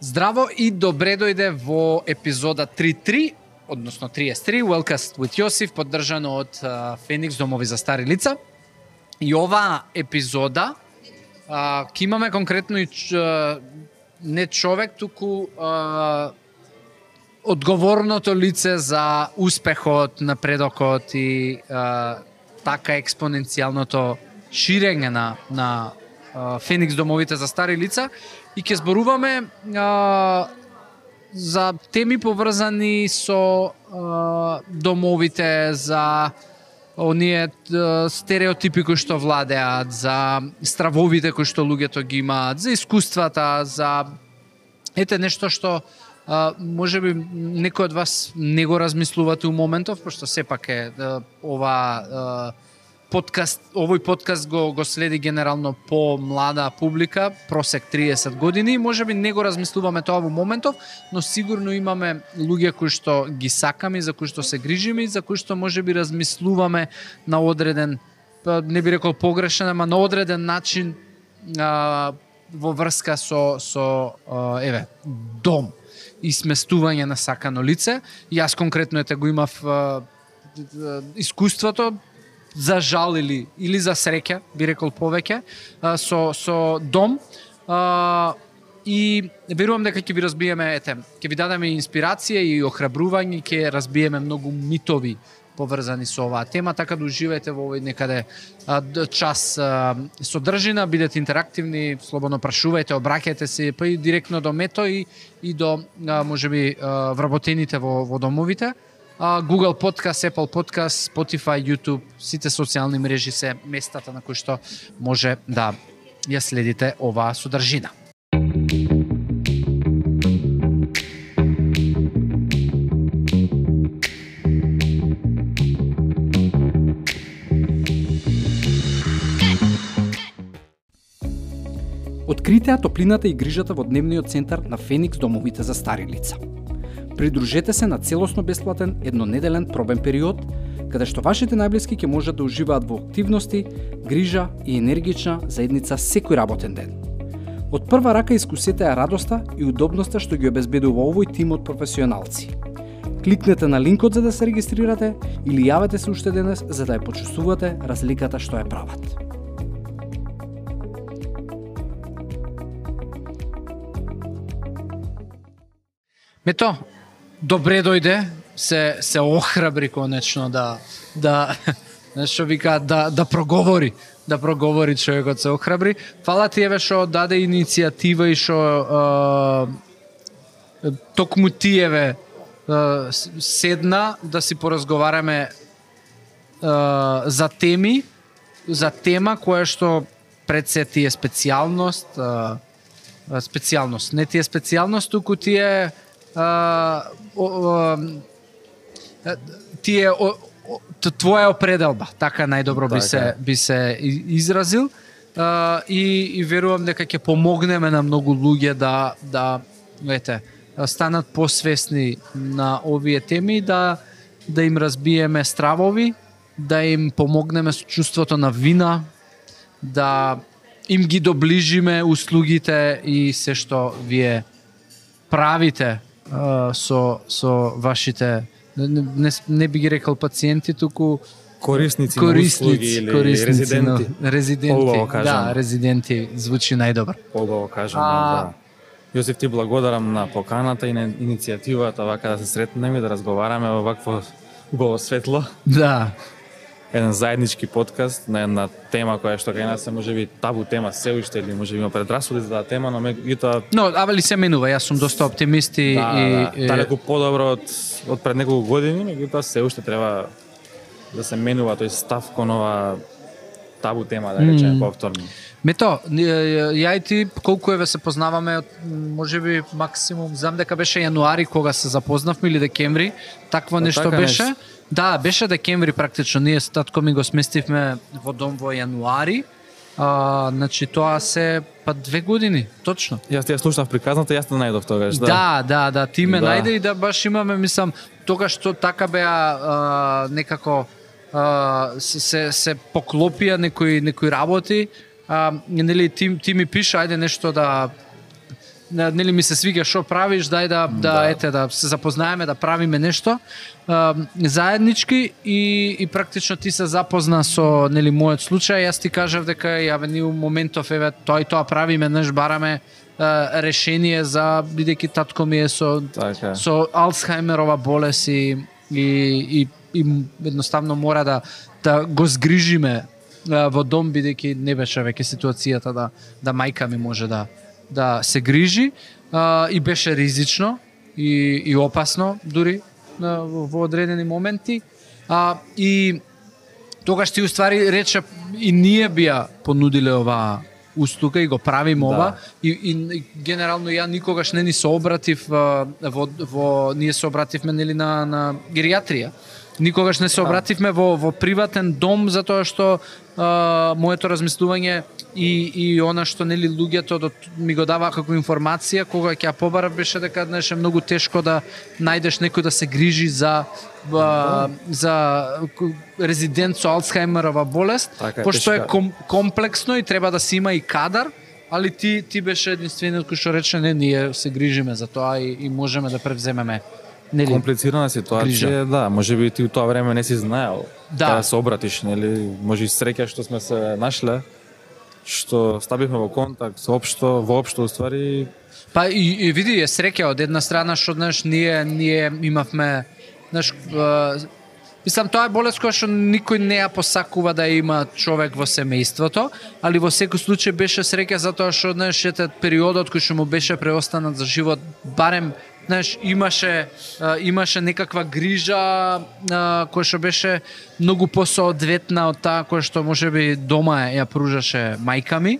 Здраво и добре дојде во епизода 3.3, односно 33, Wellcast with Јосиф, поддржано од Феникс Домови за стари лица. И оваа епизода а, ке имаме конкретно и ч, а, не човек, туку а, одговорното лице за успехот, напредокот и а, така експоненцијалното ширење на, на Феникс домовите за стари лица и ќе зборуваме а, за теми поврзани со а, домовите, за оние стереотипи кои што владеат, за стравовите кои што луѓето ги имаат, за искуствата, за ете нешто што а, може би некој од вас не го размислувате у моментов, пошто сепак е а, ова а, подкаст, овој подкаст го, го следи генерално по млада публика, просек 30 години, може би не го размислуваме тоа во моментов, но сигурно имаме луѓе кои што ги сакаме, за кои што се грижиме и за кои што може би размислуваме на одреден, па, не би рекол погрешен, ама на одреден начин а, во врска со, со а, еве, дом и сместување на сакано лице. Јас конкретно ете го имав а, искуството за жал или или за среќа, би рекол повеќе, со со дом. А, и верувам дека ќе ви разбиеме, ете, ќе ви дадеме инспирација и охрабрување, ќе разбиеме многу митови поврзани со оваа тема, така да уживајте во овој некаде час содржина, бидете интерактивни, слободно прашувајте, обраќајте се па и директно до Мето и, и до можеби вработените во, во домовите. Google Podcast, Apple Podcast, Spotify, YouTube, сите социјални мрежи се местата на кои што може да ја следите оваа содржина. Открите топлината и грижата во дневниот центар на Феникс домовите за стари лица. Придружете се на целосно бесплатен еднонеделен пробен период, каде што вашите најблиски ќе можат да уживаат во активности, грижа и енергична заедница секој работен ден. Од прва рака искусете ја радоста и удобноста што ги обезбедува овој тим од професионалци. Кликнете на линкот за да се регистрирате или јавете се уште денес за да ја почувствувате разликата што ја прават. Мето, добре дојде, се се охрабри конечно да да нешто вика да да проговори, да проговори човекот се охрабри. Фала ти еве што даде иницијатива и што токму ти еве седна да си поразговараме за теми, за тема која што пред се ти е специјалност, специјалност, не ти е специјалност, туку ти е тие твоја определба, така најдобро би се би се изразил. Uh, и, и верувам дека ќе помогнеме на многу луѓе да да ете станат посвесни на овие теми да да им разбиеме стравови, да им помогнеме со чувството на вина, да им ги доближиме услугите и се што вие правите со со вашите не, не, не би ги рекал пациенти, туку корисници, корисници или корисници, резиденти. Но, резиденти, Поубаво да, резиденти звучи најдобар. Поубаво кажам, А- да. Јосиф, ти благодарам на поканата и на иницијативата вака да се сретнеме и да разговараме во вакво убаво светло. Да, Еден заеднички подкаст на една тема која што кај нас се можеби табу тема се уште или можеби има предрасуди за таа тема, но меѓутоа но авали се менува, јас сум доста оптимист и, да, и, да, и далеку подобро од од пред неколку години, меѓутоа се уште треба да се менува тој став кон ова табу тема, да речеме повторно. Мето, ја и ти колку еве се познаваме, од, можеби максимум, знам дека беше јануари кога се запознавме или декември, такво нешто така беше. нешто. Да, беше декември практично, ние с татко ми го сместивме во дом во јануари. А, значи тоа се па две години, точно. Јас ти ја слушнав приказната, јас те најдов тогаш, да. Да, да, да, ти ме Да. најде и да баш имаме, мислам, тогаш што така беа а, некако а, се, се, се поклопија некои некои работи, а, нели ти, ти ми пише ајде нешто да нели ми се свиѓа што правиш, дај да да, Да. ете да се запознаеме, да правиме нешто а, заеднички и и практично ти се запозна со нели мојот случај, јас ти кажав дека ја ни у моментов еве тоа и тоа правиме, неш бараме а, решение за бидејќи татко ми е со Така. со Алцхаймерова болест и, и, и, и едноставно мора да, да го згрижиме во дом бидејќи не беше веќе ситуацијата да да мајка ми може да да се грижи а, и беше ризично и, и опасно дури а, во, одредени моменти. А, и тогаш ти уствари рече и ние бија понудиле оваа устука и го правиме Да. ова. И, и, и генерално ја никогаш не ни се обратив а, во, во ние се обративме нели на на гериатрија никогаш не се обративме во во приватен дом затоа што а, моето размислување и и она што нели луѓето до, ми го дава како информација кога ќе ја побарав беше дека знаеш е многу тешко да најдеш некој да се грижи за а, за резидент со Алцхаймерова болест, Така пошто е тешка. ком, комплексно и треба да се има и кадар, али ти ти беше единствениот кој што рече не ние се грижиме за тоа и, и можеме да превземеме нели? Комплицирана ситуација, да, може би ти у тоа време не си знаел. Да. се обратиш, нели, може и среќа што сме се нашле, што стабивме во контакт воопшто, воопшто уствари Па и, и види е среќа од една страна што знаеш ние ние имавме знаеш Мислам, тоа е болест која што никој не ја посакува да има човек во семејството, али во секој случај беше среќа затоа што знаеш ете периодот кој што му беше преостанат за живот, барем знаеш имаше а, имаше некаква грижа а, која што беше многу посоодветна од таа која што можеби дома ја пружаше мајка ми,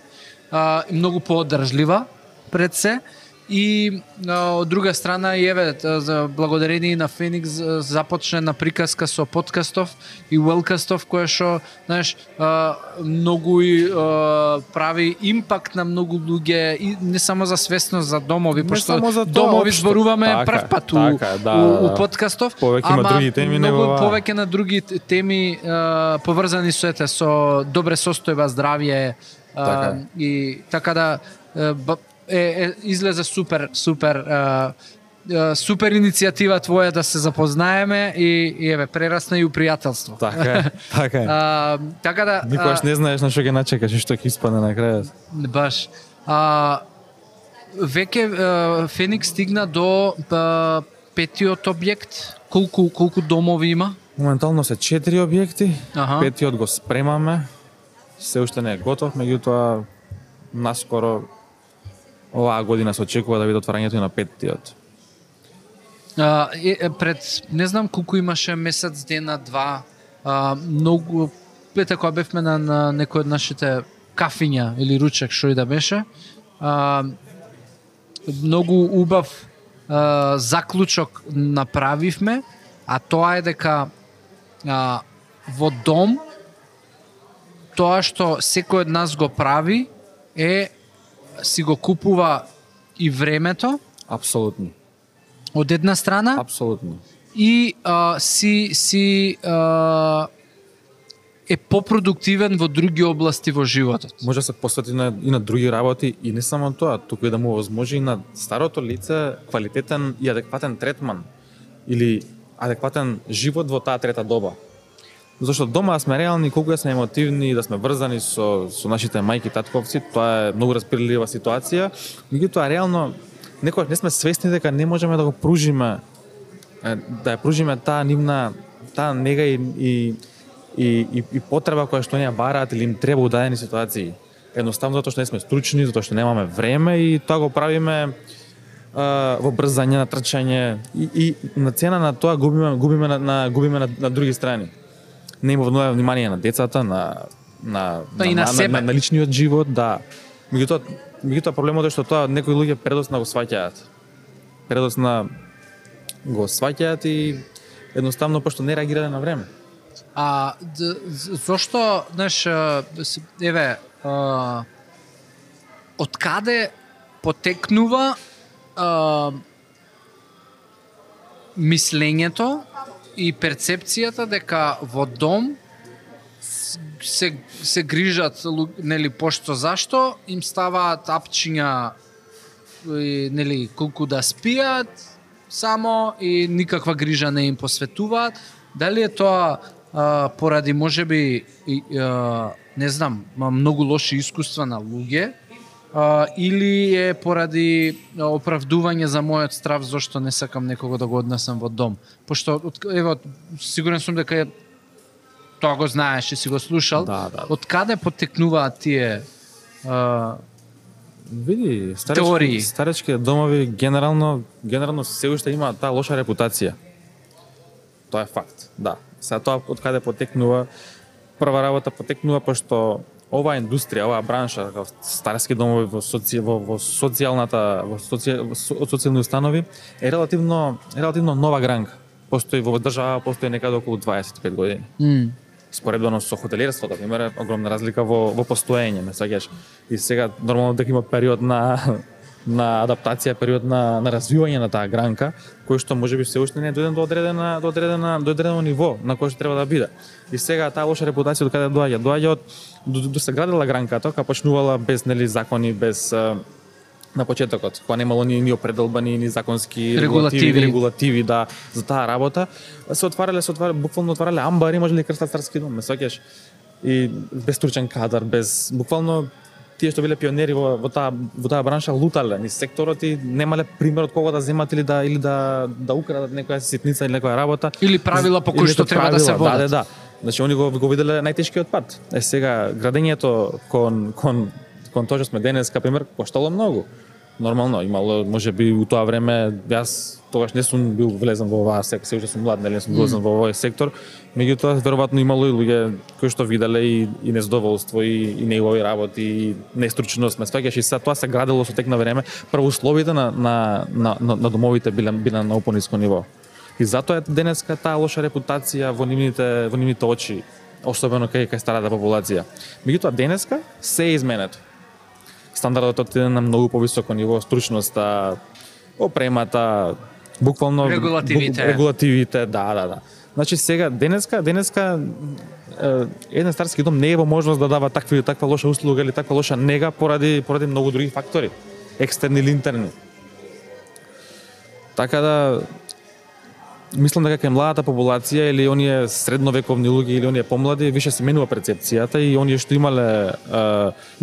а, и многу поодржлива пред се и а, од друга страна и еве за благодарение на Феникс започне на приказка со подкастов и Велкастов која што знаеш а, многу и а, прави импакт на многу луѓе и не само за свесност за домови Не пошто само за тоа, домови општо. зборуваме Така прв пат у, така да, у, да, у да. подкастов Повеќе има ама други теми многу него оваа. повеќе на други теми а, поврзани со ете со добре состојба здравје а, Така и така да е, е, е излезе супер супер а, супер иницијатива твоја да се запознаеме и, и еве прерасна и у пријателство. така е, така е. А, така да Никогаш не знаеш на што ќе начекаш и што ќе испадне на крајот. Баш. А, веќе Феникс стигна до а, петиот објект. Колку колку домови има? Моментално се четири објекти, Аха. петиот го спремаме, се уште не е готов, меѓутоа наскоро оваа година се очекува да биде отварањето и на петтиот. А, е, е, пред не знам колку имаше месец дена два а, многу ете кога така, бевме на, на некој од нашите кафиња или ручек што и да беше а, многу убав а, заклучок направивме а тоа е дека а, во дом тоа што секој од нас го прави е си го купува и времето Апсолутно, од една страна апсолутно. и а, си си а, е попродуктивен во други области во животот. Може да се посвети на, и на други работи и не само тоа, туку и да му возможи и на старото лице квалитетен и адекватен третман или адекватен живот во таа трета доба. Зошто дома сме реални, колку да сме емотивни, да сме врзани со, со нашите мајки, татковци, тоа е многу распирлива ситуација. Меѓутоа, реално, некогаш не сме свесни дека не можеме да го пружиме, да ја пружиме таа нивна, таа нега и, и, и, и, и потреба која што не ја бараат или им треба у дадени ситуации. Едноставно затоа што не сме стручни, затоа што немаме време и тоа го правиме во брзање, на трчање и, и на цена на тоа губиме губиме на, на губиме на, на други страни. Не има внове внимание на децата, на на на на, себе. на, на личниот живот, да. Меѓутоа, меѓутоа проблемот е што тоа некои луѓе предосна го сваќаат. Предосна го сваќаат и едноставно пошто не реагирале на време. А зошто, знаеш, еве, а, од каде потекнува а, мислењето и перцепцијата дека во дом се се грижат нели пошто зашто им ставаат апчиња нели колку да спијат само и никаква грижа не им посветуваат. Дали е тоа а, поради можеби и, а, не знам, многу лоши искуства на луѓе а, или е поради оправдување за мојот страв зашто не сакам некого да го однесам во дом. Пошто од- ево сигурен сум дека е тоа го знаеш и си го слушал. Да, да. Од каде потекнуваат тие а, Види, Теории. старечки, старечки домови генерално генерално се уште имаат таа лоша репутација. Тоа е факт, да. Сега тоа од каде потекнува, прва работа потекнува пошто оваа индустрија, оваа бранша, старски домови во, соци, во, во социјалната, во, соци, со- социјални установи, е релативно, е релативно нова гранка. Постои во држава, постои некаде околу 25 години м, споредбено со хотелиерството, например, е огромна разлика во во постоење, ме сеќаш. И сега нормално дека има период на на адаптација, период на на развивање на таа гранка, кој што можеби се уште не е дојден до одредена до одредена до одредено ниво на кој што треба да биде. И сега таа лоша репутација од каде доаѓа? Доаѓа од до, до се градела гранката, кога почнувала без нели закони, без на почетокот, кога немало ни, ни определбани, ни законски Регулативи. регулативи, регулативи да, за таа работа, се отварале, се отварале, буквално отварале амбари, можеле да крстат царски дом, ме сеќаш? И без стручен кадар, без буквално тие што биле пионери во, во таа во таа бранша лутале низ секторот и немале пример од кого да земат или да или да да украдат некоја ситница или некоја работа. Или правила по кои што треба да се правила, водат. Да, да, да. Значи они го, го виделе најтешкиот пат. Е сега градењето кон кон кон тоа што сме денеска пример коштало многу. Нормално, имало можеби у тоа време јас тогаш не сум бил влезен во оваа сектор, се уште сум млад, нели не сум влезен во овој сектор. Меѓутоа веројатно имало и луѓе кои што виделе и, и незадоволство и, и неубави работи и нестручност, ме сваќаш и сега тоа се градело со тек на време. Прво условите на на на, на, на домовите биле биле на упониско ниво. И затоа е денеска таа лоша репутација во нивните во нивните очи, особено кај кај старата популација. Меѓутоа денеска се е изменето. Стандардот отиде на многу повисоко ниво, стручноста, опремата, буквално Регулативите. бук- регулативите, да, да, да. Значи сега денеска, денеска еден старски дом не е во можност да дава такви таква лоша услуга или таква лоша нега поради поради многу други фактори, екстерни или интерни. Така да мислам дека кај младата популација или оние средновековни луѓе или оние помлади више се менува перцепцијата и оние што имале е,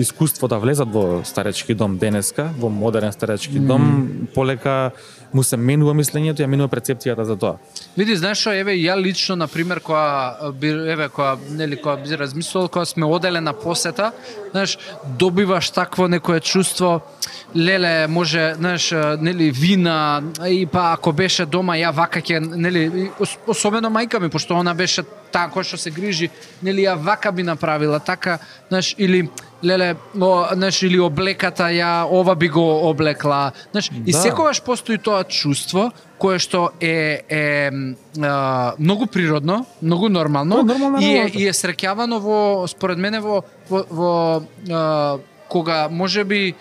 искуство да влезат во старечки дом денеска, во модерен старечки дом, полека му се менува мислењето и ја менува прецепцијата за тоа. Види, знаеш што, еве ја лично на пример кога би еве кога нели кога би размислувал кога сме оделе на посета, знаеш, добиваш такво некое чувство леле може, знаеш, нели вина и па ако беше дома ја вака ќе нели особено мајка ми пошто она беше таа која што се грижи, нели ја вака би направила така, знаеш, или леле, о, знаеш, или облеката ја ова би го облекла, знаеш, и Да. секогаш постои тоа чувство кое што е е а, многу природно, многу нормално Тоа е нормална и е и е среќавано во според мене во во, во а, кога можеби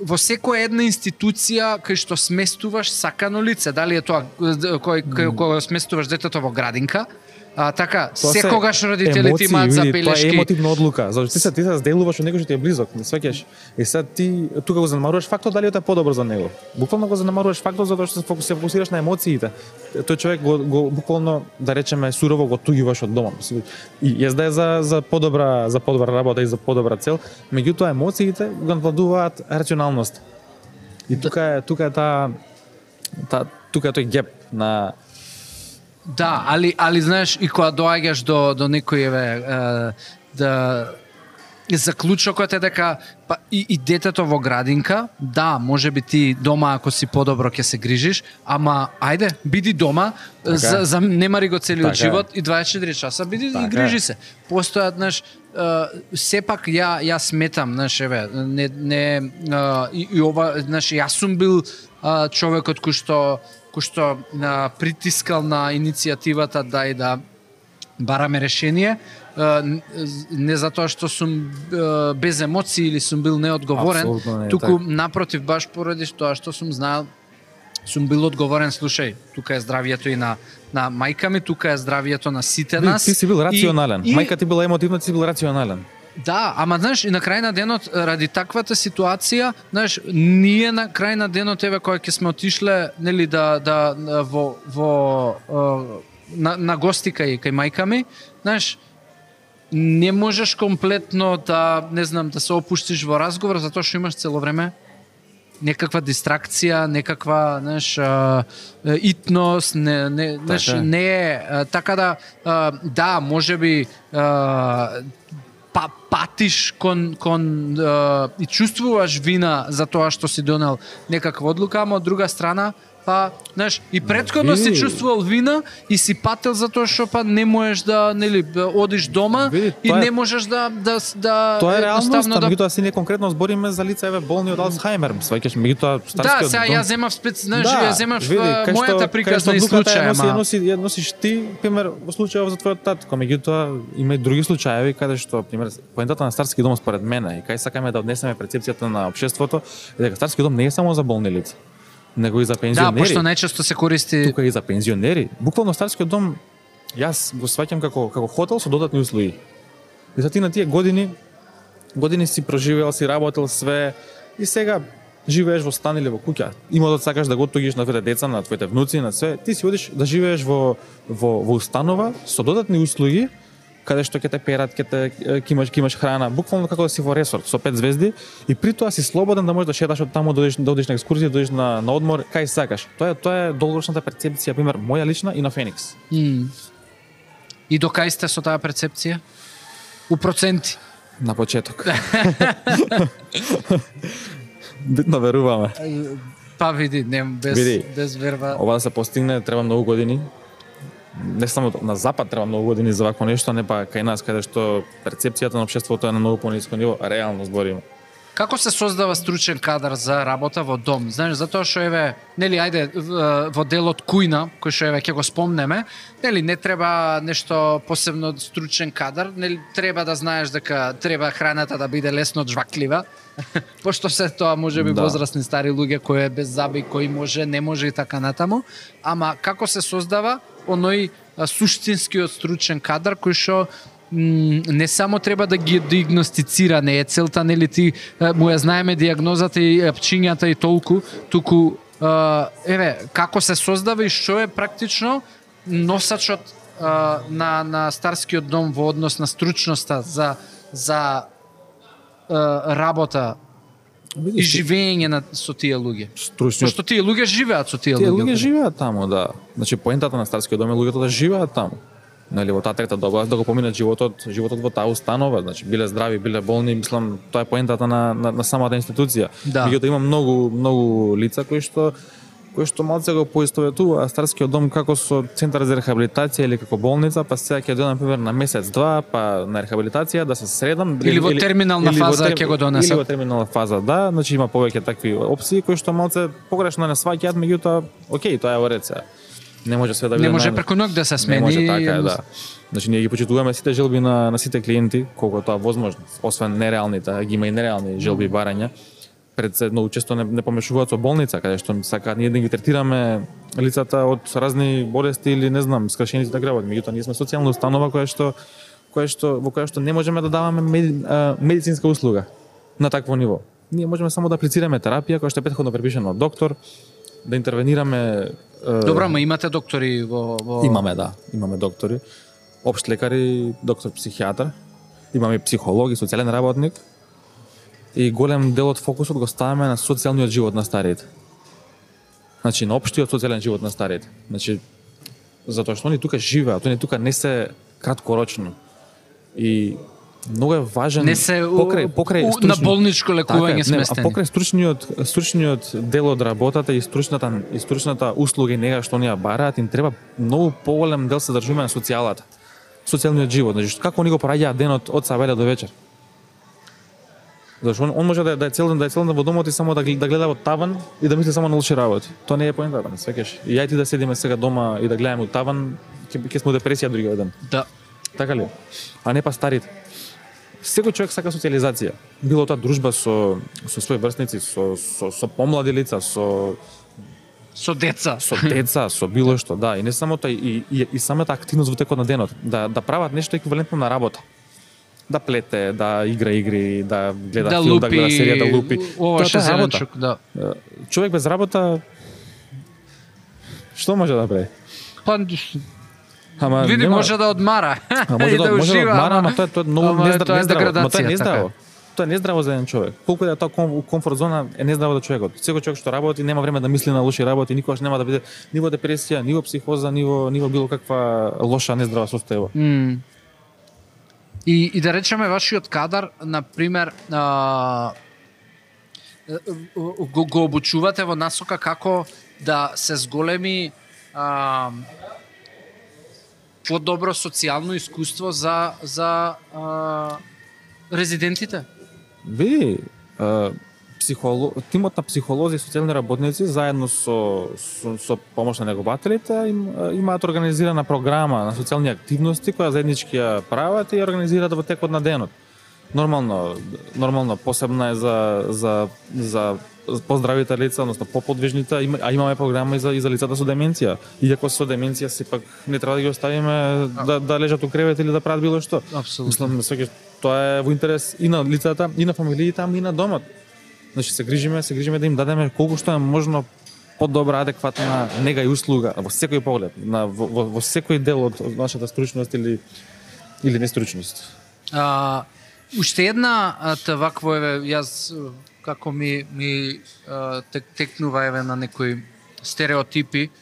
во секоја една институција кај што сместуваш сакано лице, дали е тоа кој кој кој сместуваш детето во градинка, а, така Тоа се секогаш родителите имаат види, Тоа е забелешки. емотивна одлука, зашто ти се ти се зделуваш од некој што ти е близок, не сваќаш. И сега ти тука го занемаруваш фактот дали тоа е подобро за него. Буквално го занемаруваш фактот затоа што се фокус- се фокусираш на емоциите. Тој човек го, го буквално да речеме сурово го туѓуваш од дома. И јас да е за за подобра за подобра работа и за подобра цел, меѓутоа емоциите го надвладуваат рационалност. И тука е тука е таа та, тука е тој геп на Да, али али знаеш и кога доаѓаш до до некој еве да заклучокот е дека па и, и детето во градинка, да, може би ти дома ако си подобро ќе се грижиш, ама ајде, биди дома, Така за, за немари го целиот Така живот и 24 часа биди Така и грижи се. Постојат, знаеш, сепак ја ја сметам, знаеш, еве, не не е, и, и ова, знаеш, јас сум бил а, човекот кој што кој што а, притискал на иницијативата да и да бараме решение, не затоа што сум без емоции или сум бил неодговорен, не туку така. напротив баш поради тоа што сум знаел сум бил одговорен, слушај, тука е здравието и на на мајка ми, тука е здравието на сите Ти, нас. ти си бил рационален. И, и, Мајка ти била емотивна, ти си бил рационален. Да, ама знаеш, и на крај на денот, ради таквата ситуација, знаеш, ние на крај на денот, еве, кој ќе сме отишле, нели, да, да, во, во, на, на гости кај, кај мајка ми, знаеш, не можеш комплетно да, не знам, да се опуштиш во разговор, затоа што имаш цело време некаква дистракција, некаква, знаеш, итност, не, не, знаеш, Така е. не е, така да, да, можеби а, па, патиш кон, кон а, и чувствуваш вина за тоа што си донел некаква одлука, ама од друга страна, па, знаеш, и предходно си види. чувствувал вина и си пател затоа што па не можеш да, нели, одиш дома Види, и тоа е- не можеш да да да Тоа е реалност, едноставно да... да меѓутоа си не конкретно збориме за лица еве болни од Алцхаймер, сваќаш меѓутоа Да, старскиот сега дом... ја земав спец, знаеш, ја земав види, кај мојата приказна и случај, ја носи, ама носи, ја носиш ти, пример, во случајот за твојот татко, меѓутоа има и други случаеви каде што, пример, поентата на старски дом според мене и кај сакаме да однесеме перцепцијата на општеството, е дека старски дом не е само за болни лица, него и за да, пензионери. пошто најчесто се користи тука и за пензионери. Буквално старскиот дом јас го сваќам како како хотел со додатни услуги. И за ти на тие години години си проживеал, си работел све и сега живееш во стан или во куќа. Имот сакаш да го тугиш на твоите деца, на твоите внуци, на све. Ти си одиш да живееш во во во установа со додатни услуги каде што ќе те перат, ќе те ќе имаш ќе имаш храна, буквално како да си во ресорт со пет звезди и при тоа си слободен да можеш да шеташ од таму, да одиш да одиш на екскурзија, да одиш на на одмор, кај сакаш. Тоа е тоа е долгорочната перцепција, пример моја лична и на Феникс. М. И до кај сте со таа перцепција? У проценти. На почеток. Битно веруваме. Па види, не без Види. без верба. Ова да се постигне треба многу години. Не само на запад треба многу години за вакво нешто, не па кај нас каде што перцепцијата на општеството е на многу пониско ниво, реално збориме. Како се создава стручен кадар за работа во дом? Знаеш, затоа што еве, нели, ајде во делот кујна, кој што еве ќе го спомнеме, нели не треба нешто посебно стручен кадар, нели треба да знаеш дека треба храната да биде лесно жваклива. Пошто се тоа може би Да. возрастни стари луѓе кои е без заби, кои може, не може и така натаму, ама како се создава оној суштинскиот стручен кадар кој што не само треба да ги диагностицира, не е целта нели ти му ја знаеме диагнозата и пчињата и толку, туку еве како се создава и што е практично носачот на на старскиот дом во однос на стручноста за за работа и живење на со тие луѓе. Стручниот Пошто тие луѓе живеат со тие, Тие луѓе луѓе. живеат таму, да. Значи поентата на старскиот дом е луѓето да живеат таму. Нели во таа трета доба да го поминат животот, животот во таа установа, значи биле здрави, биле болни, мислам тоа е поентата на на, на самата институција. Да. Меѓутоа има многу многу лица кои што кои што малце го поистоветува старскиот дом како со центар за рехабилитација или како болница, па сега ќе дојдам пример на месец два, па на рехабилитација да се средам Или во терминална или фаза ќе го донесат. Или во терминална фаза, да, значи има повеќе такви опции кои што малце погрешно не сваќаат, меѓутоа, окей, тоа е во ред сега. Не може све да биде Не може преку ног да се Не смени. може така е, да. Значи ние ги почитуваме сите желби на на сите клиенти, колку тоа е возможно, освен нереалните, ги има и нереални желби барања. Пред се многу често не, не помешуваат со болница, каде што сакаат ние да ги третираме лицата од разни болести или не знам, скршеници да гребат. Меѓутоа ние сме социјална установа која што која што во која што не можеме да даваме меди, а, медицинска услуга на такво ниво. Ние можеме само да аплицираме терапија која што е претходно препишана од доктор, да интервенираме е, Добро, ама имате доктори во во Имаме, да. Имаме доктори. Општ лекари, доктор психијатар. Имаме психолог и социјален работник. И голем дел од фокусот го ставаме на социјалниот живот на старите. Значи, на општиот социјален живот на старите. Значи, затоа што они тука живеат, они тука не се краткорочно. И многу е важен Не се покрај покрај у- на болничко лекување Така е, не, сместени. А покрај стручниот стручниот дел од работата и стручната и стручната услуга и нега што они ја бараат, им треба многу поголем дел се држиме на социјалата. Социјалниот живот, значи како они го праќаат денот од сабеле до вечер. Зашто он, он може да, е- да е цел ден да е цел ден во домот и само да, да гледа во таван и да мисли само на лоши работи. Тоа не е поентата, свекеш. И јај ти да седиме сега дома и да гледаме у таван, ќе ќе сме депресија другиот ден. Да. Така ли? А не па старите. Секој човек сака социализација. Било тоа дружба со со своји врсници, со со, со помлади лица, со Со деца. со деца, со било што, да, и не само тоа и, и, и самата активност во текот на денот, да да прават нешто еквивалентно на работа. Да плете, да игра игри, да гледа да филм, лупи, да гледа серија, да лупи. Ова е работа. да. Човек без работа што може да прави? Па Ама види нема- може да одмара А може да, да може да одмара, ама тоа е тоа е многу нездраво, ама тоа е така нездраво. Тоа е нездраво за еден човек. Колку да е тоа ком, комфорт зона е нездраво за човекот. Секој човек што работи нема време да мисли на лоши работи, никогаш нема да биде ни во депресија, ни во психоза, ни во, ни во било каква лоша нездрава состојба. М. И, и да речеме вашиот кадар, на пример, а, го, го обучувате во насока како да се зголеми а, подобро социјално искуство за за а, резидентите. Види, а, психоло... тимот на психолози и социјални работници заедно со, со, со помош на негователите им, имаат организирана програма на социјални активности која заеднички ја прават и ја организираат во текот на денот. Нормално, нормално посебна е за за за поздравите лица, односно поподвижните, а имаме програма и за и за лицата со деменција. Иако со деменција сепак не треба да ги оставиме да да лежат у кревет или да прават било што. Апсолутно. Мислам, тоа е во интерес и на лицата, и на фамилиите, ама и на домот. Значи се грижиме, се грижиме да им дадеме колку што е можно подобра, адекватна нега и услуга во секој поглед, на во, во, во секој дел од, од нашата стручност или или нестручност. А, уште една а, вакво еве јас како ми ми тек, текнува еве на некои стереотипи.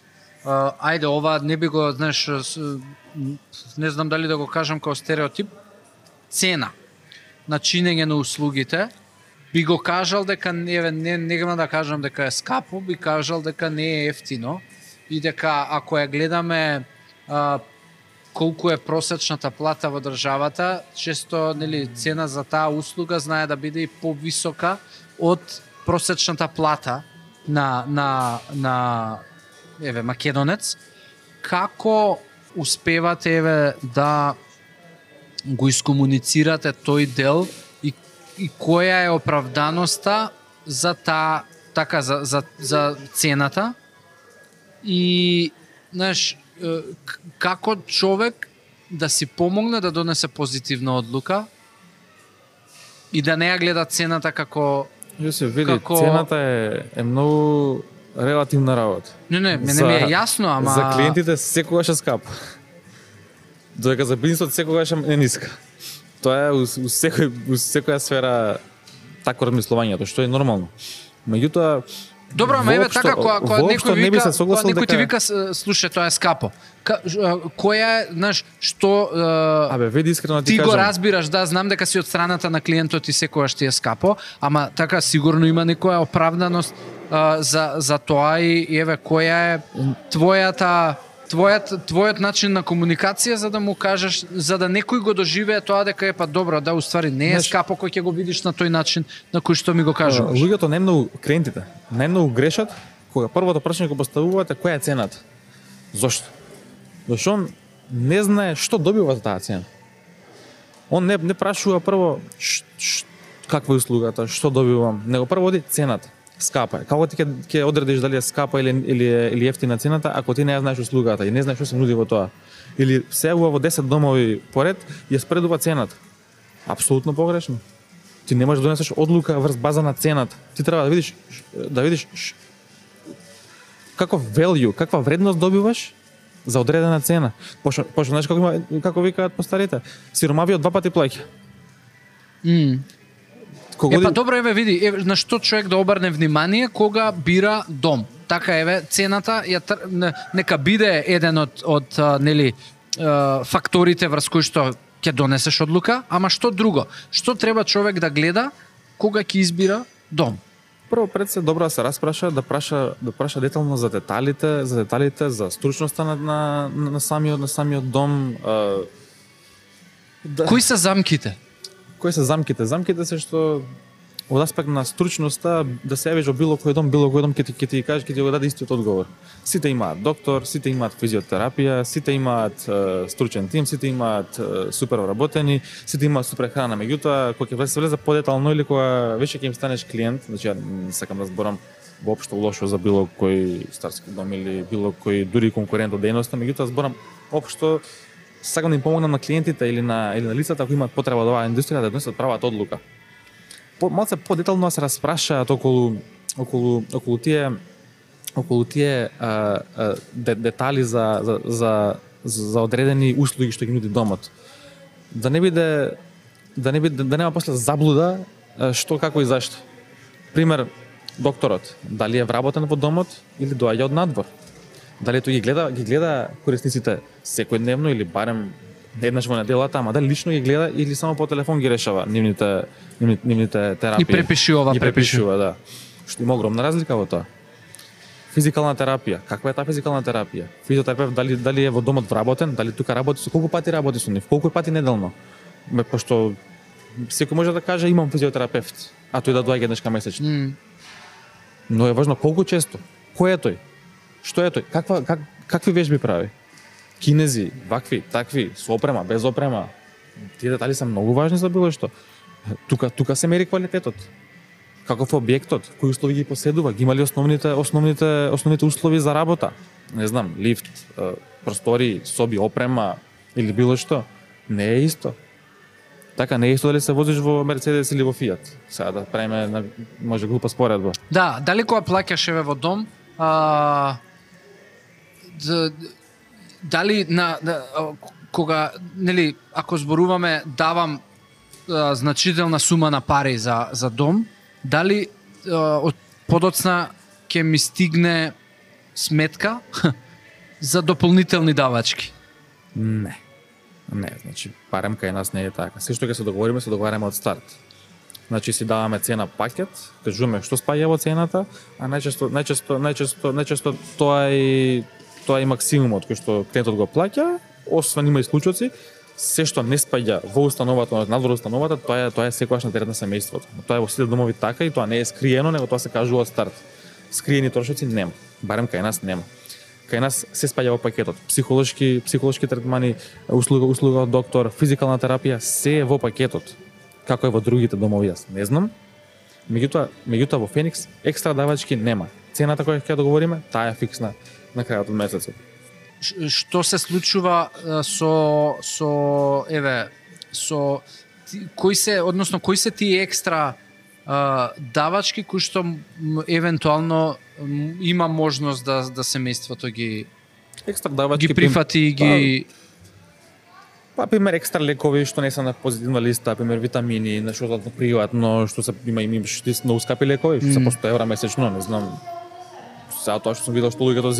А, ајде ова не би го знаеш не знам дали да го кажам како стереотип цена на чинење на услугите би го кажал дека не, не нема да кажам дека е скапо, би кажал дека не е ефтино и дека ако ја гледаме а, колку е просечната плата во државата, често нели цена за таа услуга знае да биде и повисока од просечната плата на на на еве македонец. Како успевате еве да го искомуницирате тој дел и, која е оправданоста за таа така за, за, за цената и знаеш како човек да си помогне да донесе позитивна одлука и да не ја гледа цената како Ја се види, Како- цената е, е многу релативна работа. не не мене ми е јасно ама За клиентите секогаш е скапо. Додека за бизнисот секогаш е ниска. Тоа е у, у секој у секоја сфера тако размислувањето, што е нормално. Меѓутоа Добро, ама еве така кога кога некој не би вика, се согласил кога некој ти дека- вика «С- слушај тоа е скапо. Ка, која е, знаеш, што е, Абе, види искрено ти, ти го кажам. разбираш, да, знам дека си од страната на клиентот и секогаш ти е скапо, ама така сигурно има некоја оправданост а, за за тоа и еве која е твојата твојат твојот начин на комуникација за да му кажеш за да некој го доживее тоа дека е па добро да уствари не е Знаеш- скапо кој ќе го видиш на тој начин на кој што ми го кажуваш. Луѓето најмногу клиентите, најмногу грешат кога првото прашање го поставуваат е која е цената. Зошто? Зашто он не знае што добива за таа цена. Он не не прашува прво ш, ш, каква е услугата, што добивам, него прво оди цената. Скапа е. Како ти ќе ќе одредиш дали е скапа или или или ефтина цената ако ти не ја знаеш услугата и не знаеш што се нуди во тоа. Или се во 10 домови поред ја спредува цената. Апсолутно погрешно. Ти не можеш да донесеш одлука врз база на цената. Ти треба да видиш да видиш ш- каков value, каква вредност добиваш за одредена цена. Пошто, пошто знаеш како има како викаат постарите, сиромавиот два пати плаќа. Mm. Кога Е па добро еве види, еве на што човек да обрне внимание кога бира дом. Така еве цената ја нека биде еден од од нели факторите врз кои што ќе донесеш одлука, ама што друго? Што треба човек да гледа кога ќе избира дом? Прво пред се добро да се распраша, да праша да праша детално за деталите, за деталите, за стручноста на на, на самиот на самиот дом, а, да, Кои се замките? Кои се замките? Замките се што од аспект на стручноста да се јавиш во било кој дом, било кој дом ќе ти ќе ти каже, ќе ти го даде истиот одговор. Сите имаат доктор, сите имаат физиотерапија, сите имаат е, стручен тим, сите имаат е, супер вработени, сите имаат супер храна. Меѓутоа, кога ќе се влезе подетално или кога веќе ќе им станеш клиент, значи ја сакам да зборам воопшто лошо за било кој старски дом или било кој дури конкурент од дејноста, меѓутоа зборам општо сакам да им помогнам на клиентите или на или на лицата кои имаат потреба да од оваа индустрија да донесат правата одлука. По малце подетално се распрашаат околу околу околу тие околу тие а, а, де, детали за, за, за, за одредени услуги што ги нуди домот. Да не биде да не биде да нема после заблуда што како и зашто. Пример, докторот, дали е вработен во домот или доаѓа од надвор. Дали тој ги гледа ги гледа корисниците секојдневно или барем еднаш во неделата, ама дали лично ги гледа или само по телефон ги решава нивните нивните, нивните терапии. И препишува, ги препишува. да. Што има огромна разлика во тоа. Физикална терапија. Каква е таа физикална терапија? Физиотерапевт дали дали е во домот вработен, дали тука работи со колку пати работи со нив, колку пати неделно? Ме пошто секој може да каже имам физиотерапевт, а тој да доаѓа еднашка месечно. М, Но е важно колку често. Кој е тој? Што е тој? Каква как, какви вежби прави? Кинези, вакви, такви, со опрема, без опрема. Тие детали се многу важни за било што. Тука тука се мери квалитетот. Каков е објектот, кои услови ги поседува, ги има ли основните основните основните услови за работа? Не знам, лифт, простори, соби, опрема или било што. Не е исто. Така не е исто дали се возиш во Мерцедес или во Фиат. Сега да правиме може глупа споредба. Да, дали кога плаќаш еве во дом, а, дали на, на кога нели ако зборуваме давам а, значителна сума на пари за за дом, дали а, од подоцна ќе ми стигне сметка за дополнителни давачки. Не. Не, значи барем кај нас не е така. Се што ќе се договориме, се договараме од старт. Значи си даваме цена пакет, кажуваме што спаѓа во цената, а најчесто најчесто најчесто најчесто тоа е тоа е максимумот кој што клиентот го плаќа, освен има и случаи се што не спаѓа во установата, надвор установата, тоа е тоа е секогаш на терет на семејството. Тоа е во сите домови така и тоа не е скриено, него тоа се кажува од старт. Скриени трошоци нема. Барем кај нас нема кај нас се спаѓа во пакетот. Психолошки, психолошки третмани, услуга, услуга од доктор, физикална терапија, се е во пакетот. Како е во другите домови, јас не знам. Меѓутоа, меѓутоа во Феникс екстра давачки нема. Цената која ќе договориме, таа е фиксна на крајот од месецот. Ш- што се случува со со еве со ти- кои се односно кои се тие екстра а, давачки кои што евентуално има можност да да семејството ги Екстра давачки ги прифати и ги Па, пример, екстра лекови што не се на позитивна листа, пример, витамини, нешто приватно, што се има има што се многу скапи лекови, што се по 100 евра месечно, не знам. Сега тоа што сум видел што луѓето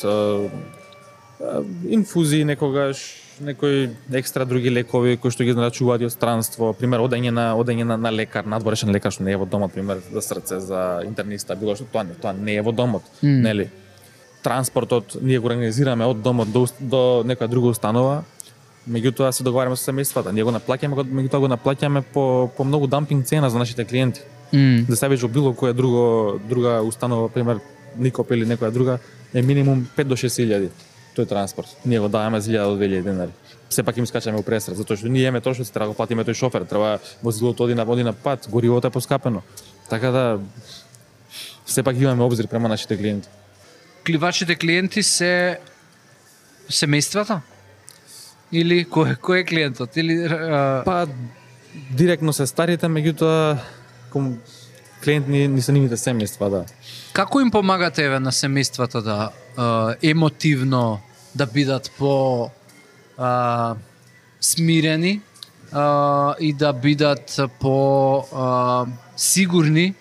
е, инфузии некогаш, некои екстра други лекови кои што ги нарачуваат од странство, пример одење на одење на, на лекар, надворешен лекар што не е во домот, пример за срце, за интерниста, било што тоа не, тоа не е во домот, М. нели? Транспортот ние го организираме од домот до, до некоја друга установа, меѓутоа се договараме со семејствата. Ние го наплаќаме, меѓутоа го наплаќаме по, по многу дампинг цена за нашите клиенти. М, Да ставиш во било која друго друга установа, пример Никоп или некоја друга, е минимум 5 до 6 илјади тој транспорт. Ние го даваме за 1000 до 2000 денари. Сепак им скачаме у пресред, затоа што ние имаме трошоци, треба да го платиме тој шофер, треба возилото оди на оди на пат, горивото е поскапено. Така да сепак имаме обзир према нашите клиенти. кливачите клиенти се семејствата? Или кој кој е клиентот? Или а, Па директно се старите, меѓутоа ком клиент ни, ни се нивните семејства, да. Како им помагате еве на семејствата да а, емотивно да бидат по а, смирени а, и да бидат по а, сигурни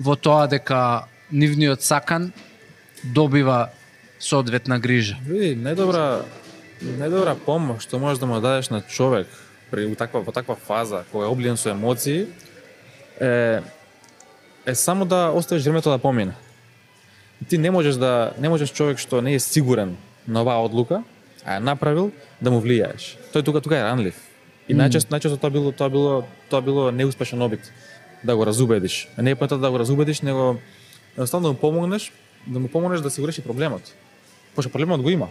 во тоа дека нивниот сакан добива соодветна грижа. Види, најдобра најдобра помош што можеш да му дадеш на човек при таква во таква фаза кога е облиен со емоции е е само да оставиш времето да помине. Ти не можеш да не можеш човек што не е сигурен на оваа одлука, а ја направил да му влијаеш. Тој тука тука е ранлив. И најчесто најчесто тоа било тоа било тоа било неуспешен обид да го разубедиш. А не е поентата да го разубедиш, него едноставно да му помогнеш, да му помогнеш да го реши проблемот. Пошто проблемот го има.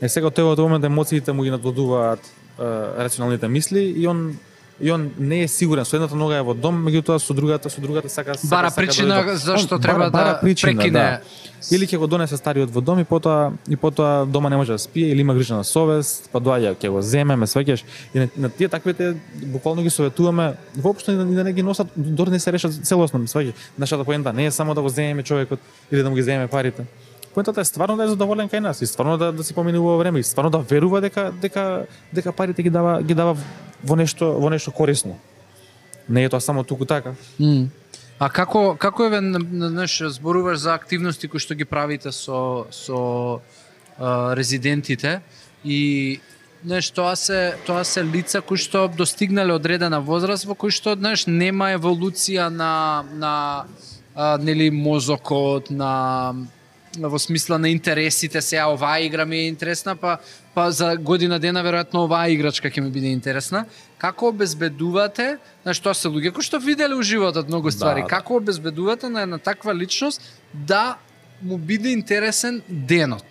Е сега тој во тој момент емоциите му ги надводуваат е, рационалните мисли и он и он не е сигурен со едната нога е во дом, меѓутоа со другата со другата сака сака, Бара сака причина да... зашто Он треба бара, бара да причина, прекине Да. Или ќе го донесе стариот во дом и потоа и потоа дома не може да спие или има грижа на совест, па доаѓа ќе го земе, ме свеќаш. И на, на тие таквите буквално ги советуваме воопшто и да, да не ги носат, дори не се решат целосно, ме свеќаш. Нашата поента не е само да го земеме човекот или да му ги земеме парите. Поентата е стварно да е задоволен кај нас и стварно да да се поминува време и стварно да верува дека дека дека парите ги дава ги дава во нешто во нешто корисно. Не е тоа само туку така. Mm. А како како еве знаеш зборуваш за активности кои што ги правите со со а, резидентите и знаеш тоа се тоа се лица кои што достигнале одредена возраст во кои што знаеш нема еволуција на на а, нели мозокот на во смисла на интересите сега оваа игра ми е интересна па па за година дена веројатно оваа играчка ќе ми биде интересна. Како обезбедувате знаеш тоа се луѓе кои што виделе у животот многу ствари Да, да. како обезбедувате на една таква личност да му биде интересен денот?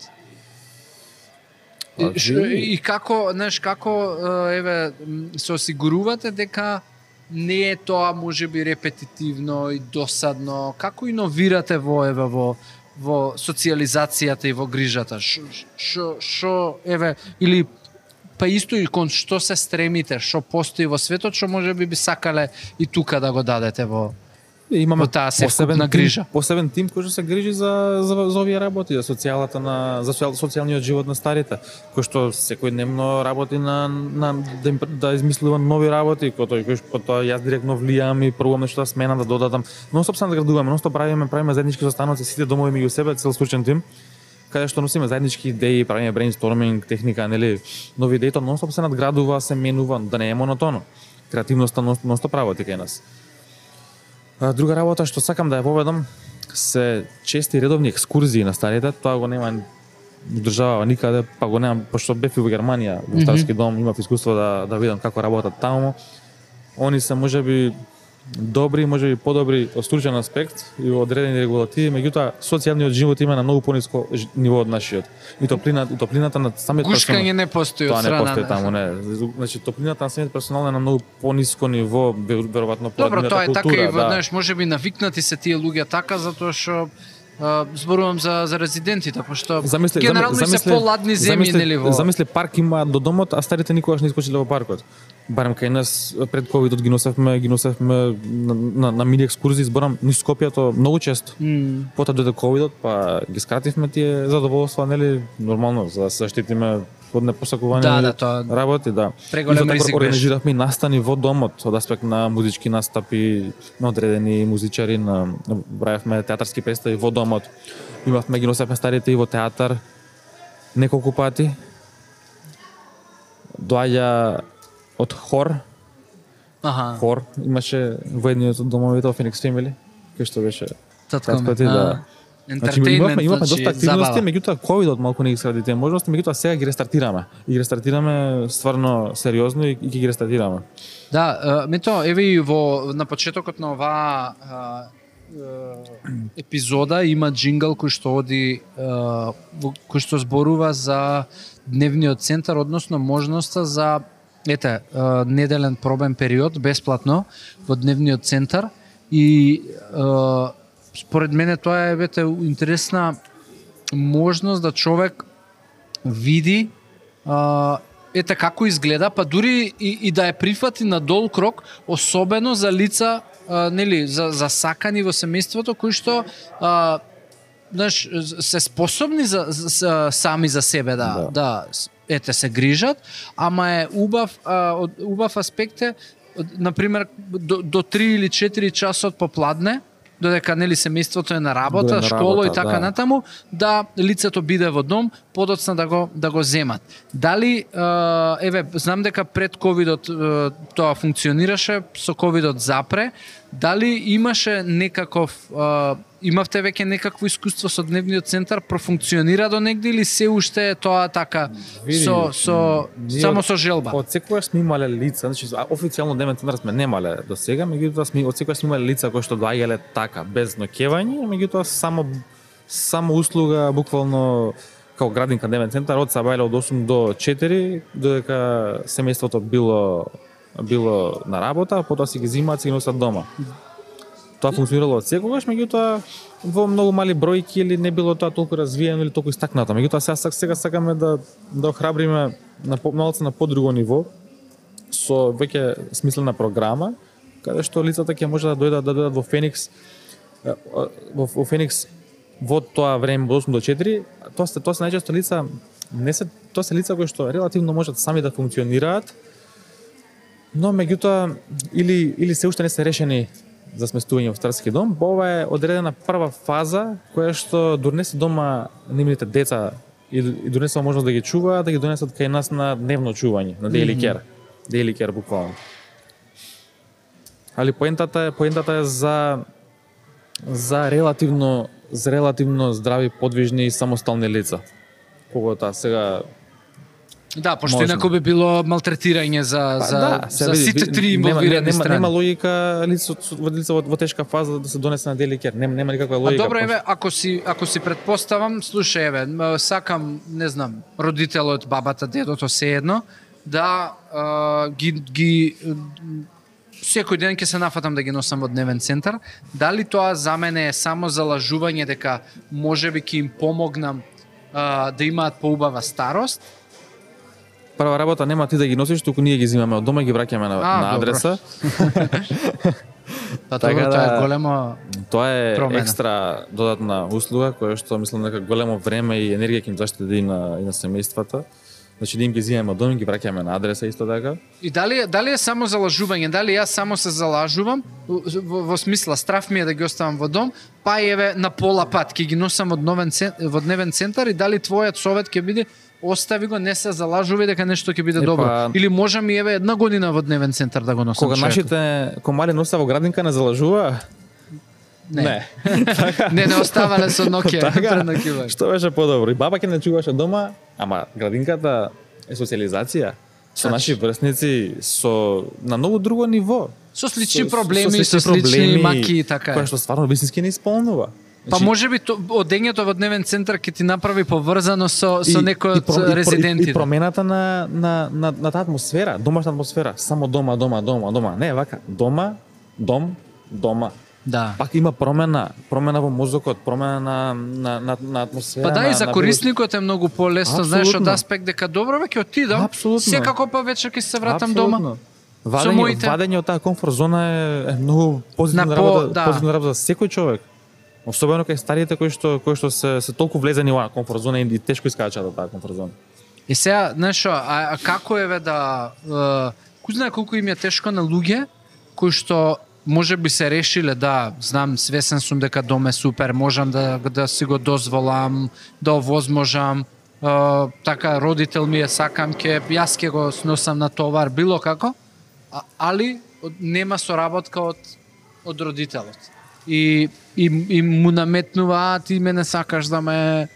Па, И, и како, знаеш, како еве се осигурувате дека не е тоа можеби репетитивно и досадно, како иновирате во еве во во социализацијата и во грижата? Шо Што што еве или па исто и кон што се стремите, што постои во светот, што можеби би сакале и тука да го дадете во Имаме таа посебен грижа. Тим, посебен тим кој што се грижи за за, за овие работи, за социјалата на за социјал, социјалниот живот на старите, кој што секојдневно работи на на да, да измислува нови работи, кој тој кој што тоа јас директно влијам и пробувам нешто да смена да додадам. Но стоп се надградуваме, но правиме правиме заеднички состаноци сите домови меѓу себе, цел случаен тим каде што носиме заеднички идеи, правиме брейнсторминг, техника, нели, нови идеи, тоа нонстоп се надградува, се менува, да не е монотоно. Креативноста нон- нонстоп работи кај нас. Друга работа што сакам да ја поведам се чести редовни екскурзии на старите, тоа го нема држава никаде, па го немам, пошто бев и во Германија, во старски дом, имав искуство да да видам како работат таму. Они се можеби добри, можеби подобри од стручен аспект и во одредени регулативи, меѓутоа социјалниот живот има на многу пониско ниво од нашиот. И топлината, топлината на самиот гушкање не постои од Тоа не страна. постои таму, не. Значи топлината на самиот персонал е на многу пониско ниво, ве- веројатно по Добро, тоа е така и во, да. знаеш, можеби навикнати се тие луѓе така затоа што зборувам за за резидентите, пошто Замисли, генерално зами- и се поладни земји замисли- нели во Замисли парк има до домот, а старите никогаш не искочиле во паркот. Барем кај нас пред ковидот ги носевме, ги носевме на, на, на мини екскурзии, зборам низ Скопјето многу често. М, Потоа дојде ковидот, па ги скративме тие задоволства, нели, нормално за да се заштитиме од непосакувани Да, да, тоа работи, да. преголем ризик. Организиравме и настани во домот од аспект на музички настапи на одредени музичари, на правевме театарски представи во домот. Имавме ги носевме старите и во театар неколку пати. Доаѓа од хор, Аха, хор имаше во едниот од домовите во Phoenix Family, кој што беше татко да. Значи, имавме, имавме значи, доста активности, меѓутоа ковидот малку не ги скради тие можности, меѓутоа сега ги рестартираме. И ги рестартираме стварно сериозно и, и ги рестартираме. Да, мето, еве и во на почетокот на оваа епизода има джингл кој што оди кој што зборува за дневниот центар, односно можноста за ете, неделен пробен период бесплатно во дневниот центар и според мене тоа е вете интересна можност да човек види а, ете како изгледа, па дури и, и да ја прифати на дол крок, особено за лица, а, нели, за, за сакани во семејството, кои што а, знаеш, се способни за, за, сами за себе да, да. Да. ете се грижат, ама е убав а, од, убав аспект е од- на пример до, до 3 или 4 часот попладне додека нели семејството е на работа, Дое на школа и работа, така да. натаму, да лицето биде во дом, подоцна да го да го земат. Дали е, еве знам дека пред ковидот е, тоа функционираше, со ковидот запре, дали имаше некаков е, имавте веќе некакво искуство со дневниот центар, профункционира до негде или се уште е тоа така Види, со со ние само со желба? Од секогаш сме имале лица, значи а, официјално дневен центар сме немале до сега, меѓутоа сме од секогаш сме имале лица кои што доаѓале така без ноќевање, меѓутоа само само услуга буквално како градинка дневен центар од сабајле од 8 до 4, додека семејството било било на работа, потоа си ги зимаат, си ги носат дома. тоа функционирало од секогаш, меѓутоа во многу мали бројки или не било тоа толку развиено или толку истакнато. Меѓутоа сега, сега сакаме да да охрабриме на по- малце на подруго ниво со веќе смислена програма каде што лицата ќе може да дојдат да дојдат во Феникс во, во Феникс во тоа време од 8 до 4, тоа се тоа се најчесто лица не се тоа се лица кои што релативно можат сами да функционираат, но меѓутоа или или се уште не се решени за сместување во старски дом, ова е одредена прва фаза која што донесе дома нивните деца и, и донесува можност да ги чуваат, да ги донесат кај нас на дневно чување, на daily care. Daily care буквално. Али поентата е поентата е за за релативно за релативно здрави, подвижни и самостални лица. Поготоа сега Да, пошто Можно. инаку би било малтретирање за Па за да, се за види, сите три нема, инволвирани нема, страни. нема логика лицо во лице во, во тешка фаза да се донесе на деликер. Нема нема никаква А логика. добро еве, ако си ако си предпоставам, слушај еве, сакам, не знам, родителот, бабата, дедото се едно да а, ги ги секој ден ќе се нафатам да ги носам во дневен центар. Дали тоа за мене е само за лажување дека можеби ќе им помогнам а, да имаат поубава старост? Прва работа нема ти да ги носиш, туку ние ги земаме од дома и ги враќаме на, А, на адреса. Па Така тоа да- е големо Тоа е Промена. екстра додатна услуга која што мислам дека големо време и енергија ќе им заштеди на и на семејствата. Значи да им ги земаме од дома и ги враќаме на адреса исто така. И дали дали е само залажување, дали јас само се залажувам во, во, смисла страв ми е да ги оставам во дом, па еве на пола пат ќе ги носам од новен цен, во дневен центар и дали твојот совет ќе биде остави го, не се залажувај дека нешто ќе биде Е, добро. Или можам и еве една година во дневен центар да го носам. Кога нашите комари носа во градинка не залажува, не. не, не оставале со ноќе Така. Што беше подобро? И баба ќе не чуваше дома, ама градинката е социализација. Со Така. наши врсници, со на многу друго ниво. Со слични проблеми, со слични маки и така. Која што стварно вистински не исполнува. Па Значи, може би то, одењето во дневен центар ќе ти направи поврзано со со некој од про- и, резидентите. и промената на на на на таа атмосфера, домашна атмосфера, само дома, дома, дома, дома. Не, вака, дома, дом, дома. Да. Пак има промена, промена во мозокот, промена на на на, на атмосфера. Па да, и за на корисникот е многу полесно, знаеш, од аспект дека добро бе ќе отидам, Апсолутно. секако па вечер ќе се вратам Апсолутно. дома. Вадење, моите- вадење од таа комфорт зона е, е многу позитивна На по- работа, да. позитивна работа за секој човек. Особено кај старите кои што кои што се се толку влезени во комфорт зона и тешко искачаат од таа комфорт зона. И сега, знаеш, а, а како еве да е, кој знае колку им е тешко на луѓе кои што може би се решиле да, знам, свесен сум дека дом е супер, можам да да си го дозволам, да овозможам, е, така родител ми е сакам ке јас ке го сносам на товар било како, а, али нема соработка од од родителот. И, и, и му наметнува, а ти мене сакаш да ме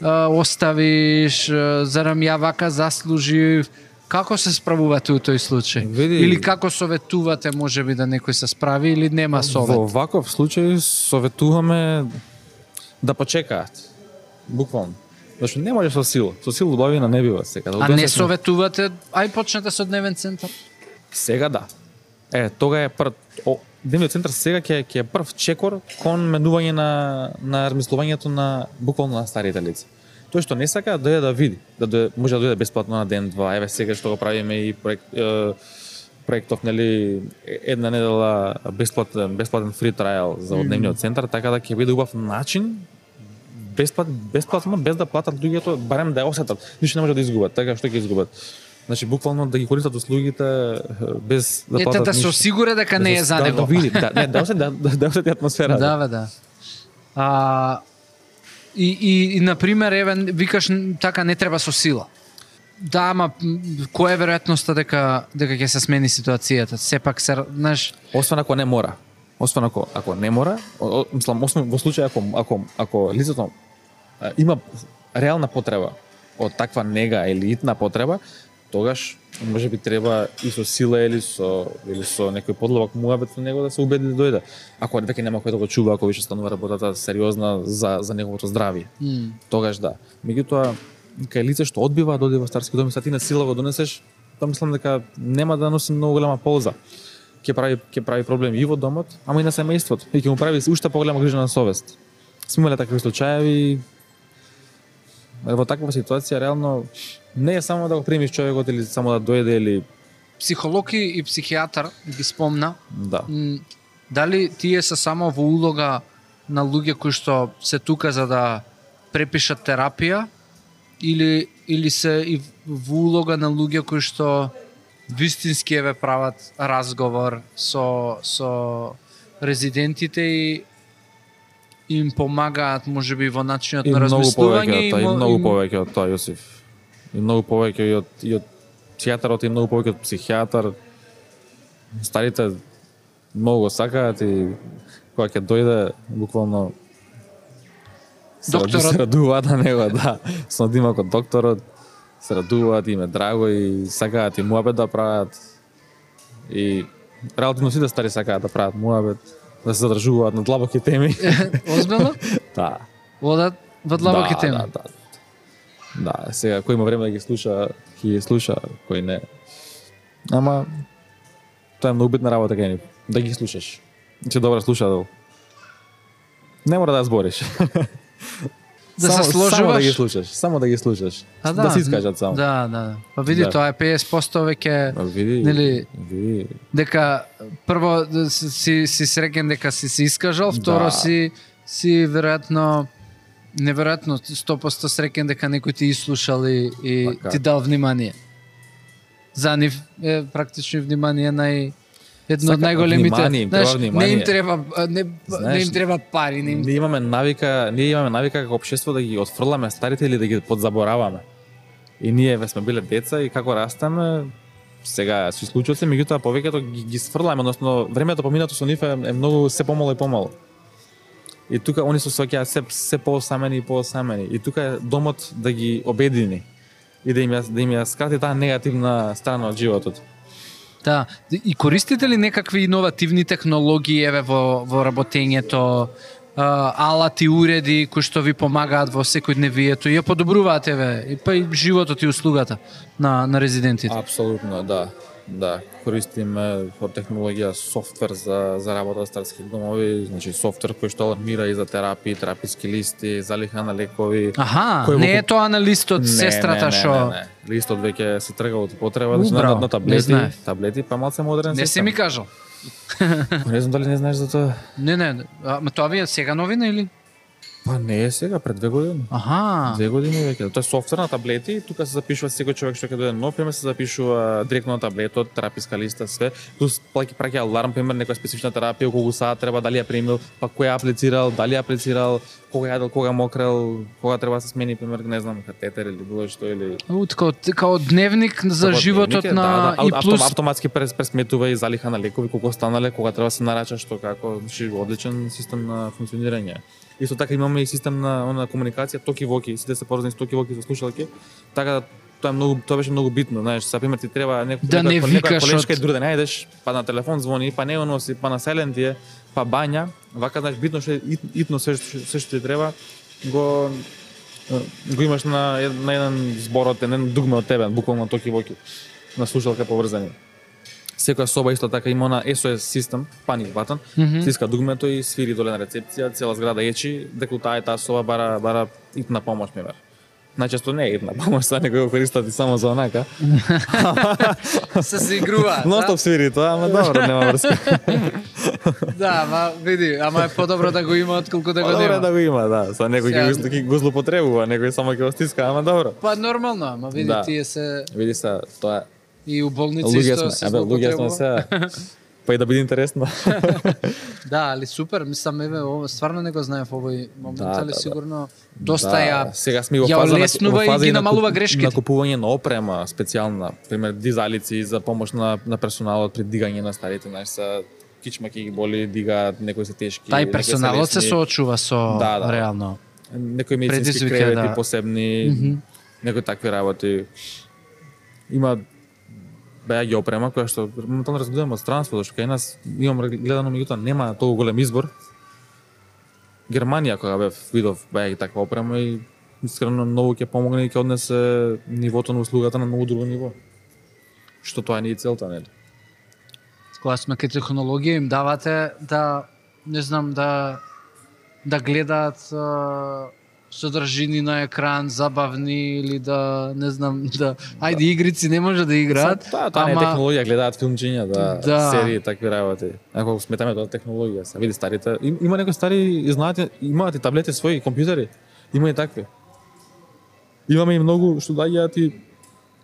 а, оставиш, зарам ја вака заслужив. Како се справувате у тој случај? Види- Или како советувате можеби да некој се справи или нема совет? Во ваков случај советуваме да почекаат. Буквално. Зашто не може со сила. Со сила убавина не бива сега. Да А не советувате, ај почнете со дневен центар? Сега да. Е, тога е прв о, Дневниот центар сега ќе ќе е прв чекор кон менување на на размислувањето на буквално на старите лица. Тој што не сака да дојде да види, да дојде, може да дојде бесплатно на ден два. Еве сега што го правиме и проект е, проектов нели една недела бесплатен бесплатен фри трајал за mm. дневниот центар, така да ќе биде убав начин бесплат, бесплатно без да платат луѓето, барем да ја осетат. Ништо не може да изгубат, така што ќе изгубат. Значи буквално да ги користат услугите без да Ете платат да се ништо. осигуре дека не е за да, него. Да, види, да, не, да, да, да, да осети атмосфера. Да, бе, да. А, и, и, и, например, еве, викаш, така не треба со сила. Да, ама која е веројатноста дека дека ќе се смени ситуацијата? Сепак се, знаеш, Освен ако не мора. Освен ако ако не мора, о, мислам освен во случај ако ако ако лицето има реална потреба од таква нега или итна потреба, тогаш може би треба и со сила или со или со некој подлабок муабет со него да се убеди да дојде. Ако веќе нема кој да го чува, ако више станува работата сериозна за за неговото здравје. м, тогаш да. Меѓутоа, кај лице што одбива да оди во старски дом и са ти на сила го донесеш, тоа мислам дека нема да носи многу голема полза. ќе прави ќе прави проблем и во домот, ама и на семејството. И ќе му прави уште поголема грижа на совест. Сме имале такви случаеви. Во таква ситуација реално не е само да го примиш човекот или само да дојде или Психолог и психијатар ги спомна, да. Дали тие се само во улога на луѓе кои што се тука за да препишат терапија или или се и во улога на луѓе кои што вистински еве прават разговор со со резидентите и им помагаат можеби во начинот И на размислување тоа, и мо- многу повеќе од тоа, Јосиф. И многу повеќе и од и од психијатарот и многу повеќе од психијатар. Старите многу го сакаат и кога ќе дојде буквално се Докторот. се радуваат на него, да. Со дима код докторот се радуваат, им е драго и сакаат и муабет да прават. И релативно сите стари сакаат да прават муабет, да се задржуваат на длабоки теми. Озбилно? да. Водат во длабоки да, теми. Да, да. Да, сега кој има време да ги слуша, ќе ги слуша, кој не. Ама тоа е многу битна работа кај нив, да ги слушаш. Че добар слушател. Не мора да збориш. Да се само, Само да сложуваш. ги слушаш, само да ги слушаш. А, да, се искажат само. Да, да. Па види, Да. тоа е 50% веќе А, Види, Нели- види. дека прво да си си, среќен дека си се искажал, второ Да. си си веројатно неверојатно 100% среќен дека некој ти изслушал и, и Така. ти дал внимание. За нив е практично внимание нај едно од најголемите. внимание, им Знаеш, не им треба не, не Знаеш, им треба пари, не им Ние имаме навика, ние имаме навика како општество да ги отфрламе старите или да ги подзабораваме. И ние ве сме биле деца и како растеме, сега се случува се, меѓутоа повеќето ги, ги сфрламе, односно времето поминато со нив е, е многу се помало и помало. И тука они се соќаат се се поосамени и поосамени. И тука е домот да ги обедини и да им ја, да им ја скрати таа негативна страна од животот. Да, и користите ли некакви иновативни технологии еве во во работењето, а, алати, уреди кои што ви помагаат во секојдневието и ја подобруваат еве и па и животот и услугата на на резидентите. Апсолутно, да. Да, користиме од технологија софтвер за за работа со старски домови, значи софтвер кој што алармира и за терапии, тераписки листи, залиха на лекови. Аха, Кој не е тоа на листот сестрата не, што не, не, не. Листот веќе се трга од потреба, значи на, на таблети, таблети, па малце модерен не си систем. ми кажал. Не знам дали не знаеш за тоа. Не, не, а, ма тоа ви е сега новина или? Па не е сега, пред две години. Аха. Две години веќе. Тоа е софтвер на таблети, тука се запишува секој човек што ќе дојде нов, пример се запишува директно на таблетот, тераписка листа, све. Плюс плаќа праќа аларм, пример некоја специфична терапија, колку саат треба, дали ја примил, па кој ја аплицирал, дали ја аплицирал, кога јадел, кога мокрел, кога треба да се смени, пример, не знам, катетер или било што или У, Како, као дневник за Како животот дневник е, на да, да, и ав- плюс автоматски прес, пресметува и залиха на лекови колку останале, кога треба да се нарача што како, значи одличен систем на функционирање. Исто така имаме и систем на на комуникација токи воки, сите се поврзани со токи воки со слушалки, така да тоа е многу тоа беше многу битно, знаеш, за пример ти треба некој Да не некоја- викаш некоја колешка од- и друга да најдеш, па на телефон звони, па не носи, па на сайлент е, па бања, вака знаеш битно што ит- итно се се што ти треба го го имаш на, на еден зборот, на еден дугме од тебе, буквално токи воки на слушалка поврзани. Секоја соба исто така има на SOS систем, паник батон, Мгм. стиска дугмето и свири доле на рецепција, цела зграда ечи, дека таа е таа соба бара бара итна помош пример. Најчесто не е итна помош, са некој го користат и само за онака. се се игруваат. Но да? стоп свири тоа, ама добро, нема врска. Да, ма види, ама е подобро да го има отколку да го Добро нема. да го има, да. Са некој ќе Сега- го, злоупотребува, некој само ќе го стиска, ама добро. Па нормално, ама види Да. тие се Види се, тоа е и у болници луѓе сме, се абе луѓе сме се. Па и да биде интересно. Да, али супер, мислам еве ова стварно не го знаев овој момент, Да, али да, да. сигурно доста да, ја сега сме во фаза на- во и фаза ги на намалува грешките. На купување на опрема специјална, пример дизалици за помош на на персоналот при дигање на старите, знаеш, са кичма ќе ги боли, дигаат, некои се тешки. Тај персоналот се соочува со Да, да. реално. некои медицински кревети да. посебни, Мгм. некои такви работи. Има беа ги опрема која што моментално разгледаме од странство, зашто кај нас имам гледано меѓутоа нема толку голем избор. Германија кога бев видов беа ги таква опрема и искрено многу ќе помогне и ќе однесе нивото на услугата на многу друго ниво. Што тоа не е целта, нели? кога сме кај технологија им давате да не знам да да гледаат содржини на екран, забавни или да не знам да ајде игрици не може да играат. Тоа, тоа не е ама- технологија, гледаат филмчиња, да, Да. серии, такви работи. Ако сметаме тоа технологија, се види старите. Им, има некои стари, знаете, имаат и таблети своји, компјутери. Има и такви. Имаме и многу што доаѓаат и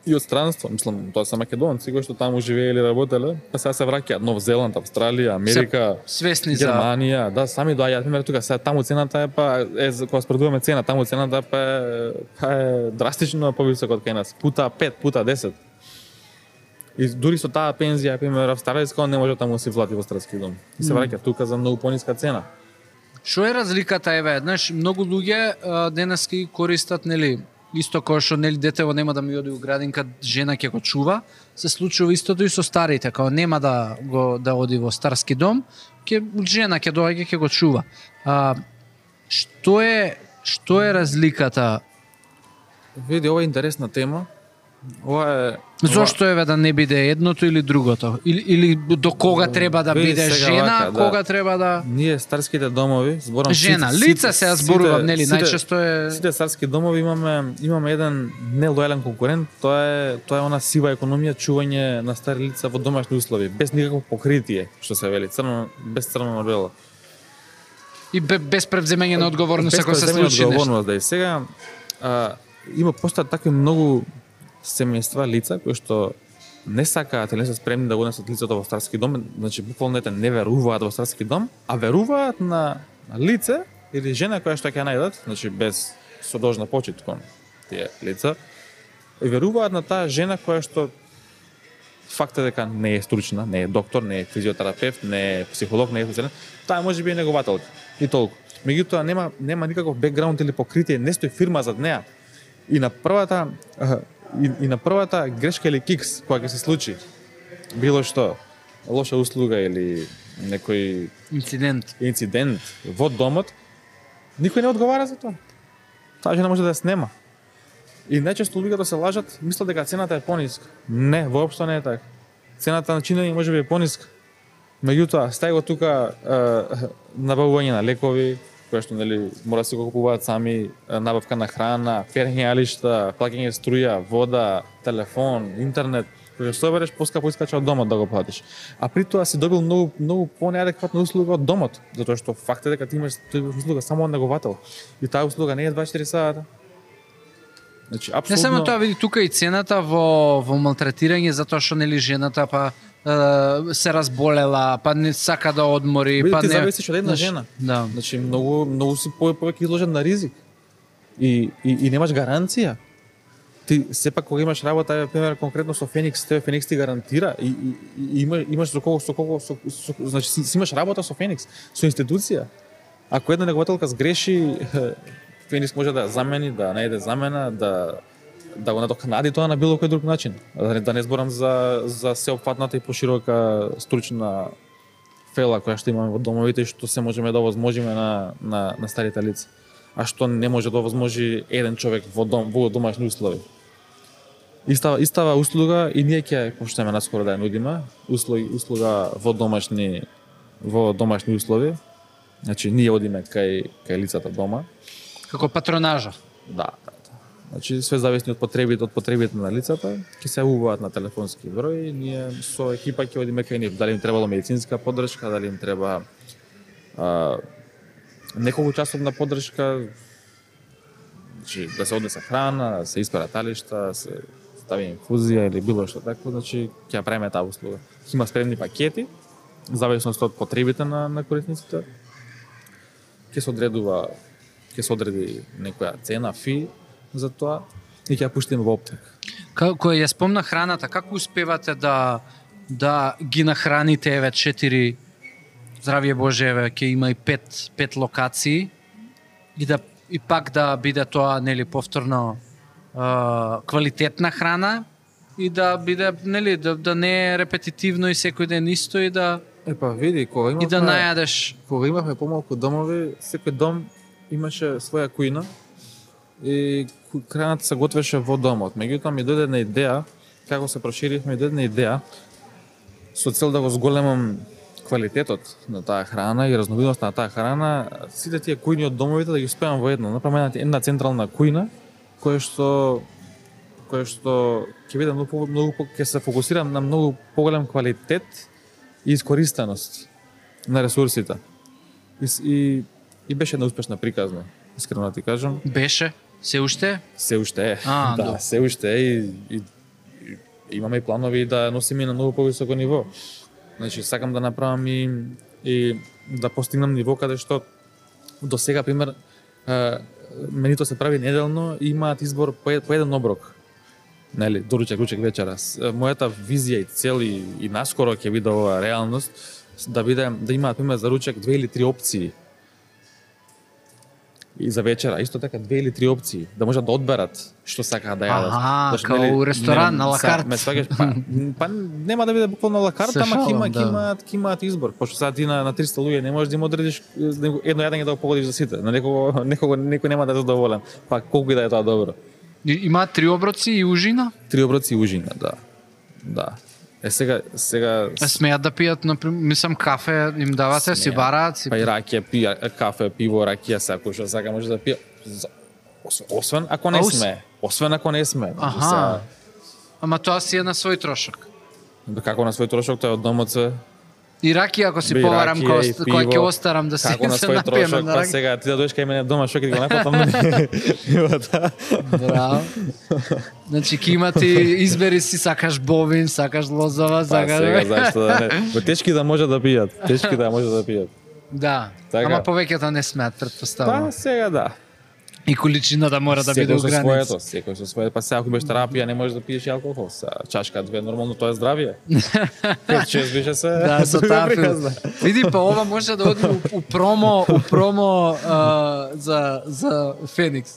и од странство, мислам, тоа се македонци кои што таму живееле и работеле, па сега се враќаат. Нов Зеланд, Австралија, Америка, Свесни за Германија, да, сами доаѓаат, пример тука, сега таму цената е па е за- кога спредуваме цена, таму цената па е, па е драстично повисока од кај нас, пута 5, пута 10. И дури со таа пензија, пример австралијска, не може таму да си влати во старски дом. И се враќа тука за многу пониска цена. Што е разликата еве, знаеш, многу луѓе денеска ги користат нели исто кој што нели детево нема да ми оди у градинка, жена ќе го чува, се случува истото и со старите, као нема да го да оди во старски дом, ќе жена ќе доаѓа ќе го чува. А, што е што е разликата? Види, ова е интересна тема. Ова е Зошто еве да не биде едното или другото? Или, или до кога треба да Види, биде сега жена, вака, да. кога треба да Ние старските домови, зборам жена, сите- лица се зборувам, нели, најчесто е Сите царски домови имаме имаме еден нелојален конкурент, тоа е тоа е она сива економија чување на стари лица во домашни услови, без никакво покритие, што се вели, црно без црно на бело. и бе- без превземање на одговорност ако се случи нешто. одговорност, да и сега а, има постојат такви многу семејства лица кои што не сакаат или не се спремни да го несат лицето во старски дом, значи буквално ете не веруваат во старски дом, а веруваат на, на лице или жена која што ќе најдат, значи без содожна почит кон тие лица, и веруваат на таа жена која што факт е дека не е стручна, не е доктор, не е физиотерапевт, не е психолог, не е социјален, таа може би е негователка и толку. Меѓутоа нема нема никаков бекграунд или покритие, не стои фирма зад неа. И на првата и, и на првата грешка или кикс која ќе се случи, било што лоша услуга или некој Инцидент. инцидент во домот, никој не одговара за тоа. Таа жена може да ја снема. И најчесто луѓето се лажат, мислат дека цената е пониска. Не, воопшто не е така. Цената на чинење може би е пониска. Меѓутоа, стај го тука е, набавување на лекови, кои што нели мора да се го купуваат сами, набавка на храна, перење алишта, плаќање струја, вода, телефон, интернет, кој што собереш поскапо искача од домот да го платиш. А при тоа си добил многу многу понеадекватна услуга од домот, затоа што факт е дека ти имаш ти имаш услуга само од неговател. И таа услуга не е 24 сата. Значи, Не апсолутно... само тоа, види тука и цената во во малтретирање затоа што нели жената па се разболела, па не сака да одмори, Види, па ти не зависиш од една Знаеш, жена. Да. Значи многу многу си пове- повеќе изложен на ризик. И, и, и немаш гаранција. Ти сепак кога имаш работа, пример конкретно со Феникс, тебе Феникс ти гарантира и, и, и има, имаш со кого со кого со, со, значи си, си имаш работа со Феникс, со институција. Ако една негователка сгреши, Феникс може да замени, да најде замена, да да го надокнади тоа на било кој друг начин. Да не, да не зборам за за сеопфатната и поширока стручна фела која што имаме во домовите и што се можеме да овозможиме на, на, на старите лица. А што не може да овозможи еден човек во дом во домашни услови. Истава истава услуга и ние ќе почнеме наскоро да ја нудиме, услуги услуга во домашни во домашни услови. Значи ние одиме кај кај лицата дома. Како патронажа. Да. Значи све зависни од потребите од потребите на лицата, ќе се јавуваат на телефонски број, ние со екипа ќе одиме кај нив, дали им требало медицинска поддршка, дали им треба а, неколку часовна поддршка, значи да се однесе храна, да се испера талишта, да се стави инфузија или било што такво, значи ќе ја правиме таа услуга. Има спремни пакети, зависност од потребите на, на корисниците. Ќе се одредува ќе се одреди некоја цена, фи за тоа и ќе ја пуштиме во оптек. Како ја спомна храната, како успевате да да ги нахраните еве четири здравје Боже, еве ќе има и пет пет локации и да и пак да биде тоа нели повторно а, квалитетна храна и да биде нели да, да не е репетитивно и секој ден исто и да Епа, види, кога имавме, и да најадеш кога имавме помалку домови, секој дом имаше своја кујна и храната се готвеше во домот. Меѓутоа ми дојде една идеја, како се проширивме, ми дојде една идеја со цел да го зголемам квалитетот на таа храна и разновидноста на таа храна, сите тие кујни од домовите да ги спеам во едно. Направам една, една централна кујна која што која што ќе биде многу многу ќе се фокусирам на многу поголем квалитет и искористеност на ресурсите. И, и, и беше една успешна приказна, искрено да ти кажам. Беше? Се уште? Се уште е. А, да, добро. се уште е и, и, и имаме и планови да носиме на многу повисоко ниво. Значи, сакам да направам и, и да постигнам ниво каде што до сега, пример, е, менито се прави неделно и имаат избор по, по еден оброк. Нели, доручек, ручек, вечера. Мојата визија и цел и, и наскоро ќе биде ова реалност, да биде да имаат пример за ручек две или три опции и за вечера, исто така две или три опции, да можат да одберат што сакаат да јадат. Аха, Зашто, као нели, у ресторан, не- на ла са- карт. Ме сваќаш, па, па нема да биде буквално ла карт, Се ама ќе има да. имаат ќе имаат избор, пошто сега ти на, на 300 луѓе не можеш да им одредиш е, едно јадење да го погодиш за сите. На некого некого некој нема да е задоволен. Па колку и да е тоа добро. Има три оброци и ужина? Три оброци и ужина, да. Да. Е сега сега Смеат да пијат, например, мислам кафе им давате, си бараат, си па и ракија, пија, кафе, пиво, ракија, секој што сака може да пие. Освен- ако не сме. Освен ако не сме. Аха. Ама тоа си е на свој трошок. Како на свој трошок, тој е од домот се. И ракија ако си Би, поварам кој кој ќе остарам да се Како на се свој трошок, на па сега ти да дојдеш кај мене дома, што ќе ти го нафатам? Има да. Браво. Значи ќе имате избери си сакаш бовин, сакаш лозова, Па сакаш сега зашто да не. Тешки да може да пијат. Тешки да може да пијат. Да. Така. Ама повеќето не смеат, предпоставувам. Па сега да. И количината мора да биде Секој со ограничена. своето, секој со своето. Па сега ако биш терапија не можеш да пиеш и алкохол. Са, чашка две нормално тоа е здравје. Шест беше се. Да, со филм. Види, па ова може да оди у, у промо, у промо а, за, за Феникс.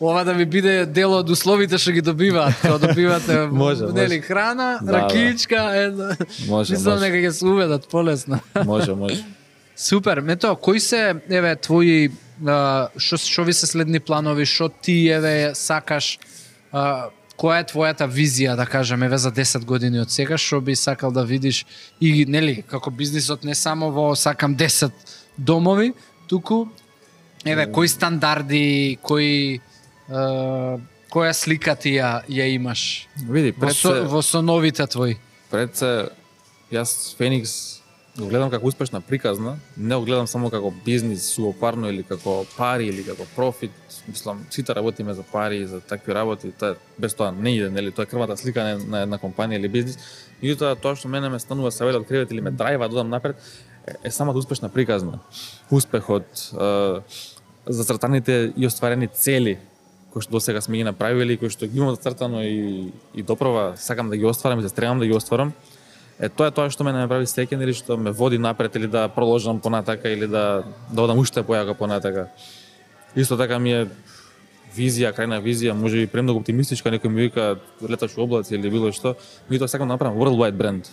Ова да ви биде дел од условите што ги добиваат, кога добивате Може, нели храна, Да, ракичка, една. Може, Мислам може. дека ќе се уведат полесно. Може, може. Супер. Мето, кои се еве твои што што ви се следни планови, што ти еве сакаш а, која е твојата визија, да кажем, еве за 10 години од сега, што би сакал да видиш и нели, како бизнисот не само во сакам 10 домови, туку еве кои стандарди, кои а, која слика ти ја, ја имаш Види, во, пред со, се, во соновите твои? пред се, јас Феникс го гледам како успешна приказна, не го гледам само како бизнис суопарно или како пари или како профит. Мислам, сите работиме за пари и за такви работи, тоа без тоа не иде, нели, тоа е крвата слика на, на една компанија или бизнис. Меѓутоа тоа што мене ме станува савет од кревет или ме драйва да одам напред е, е самата успешна приказна. Успехот, е, зацртаните и остварени цели кои што досега сме ги направиле и кои што ги имам зацртано и, и допрова сакам да ги остварам и се стремам да ги остварам. Е тоа е тоа што ме прави среќен или што ме води напред или да продолжам понатака или да да одам уште појако понатака. Исто така ми е визија, крајна визија, може би премногу оптимистичка, некој ми вика леташ у облаци или било што, меѓутоа сакам да направам worldwide бренд.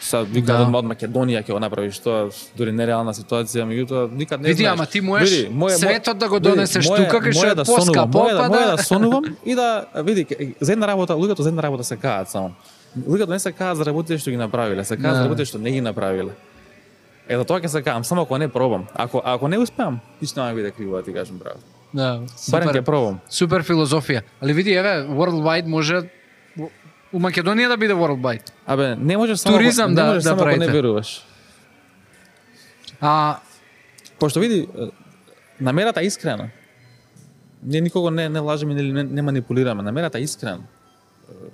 Са вика Да. од Македонија ќе го направиш тоа, дури нереална ситуација, меѓутоа никад не Види, знаеш. ама ти можеш Види, светот да го види, донесеш моје- тука, кај што да сонувам, да- моје да- да сонувам и да види за една работа, луѓето за една работа се каат само. Луѓето не се каат за работите што ги направиле, се каат Да. за работите што не ги направиле. Е, за тоа ќе се каам, само ако не пробам. Ако ако не успеам, ништо нема биде криво, да ти кажам браво. Да, Барем ќе пробам. Супер филозофија. Али види, еве, worldwide може у Македонија да биде worldwide. Абе, не можеш само Туризам да- не можеш да само не веруваш. А Пошто види, намерата искрена. Ние никого не не лажеме или не, не манипулираме. Намерата искрена.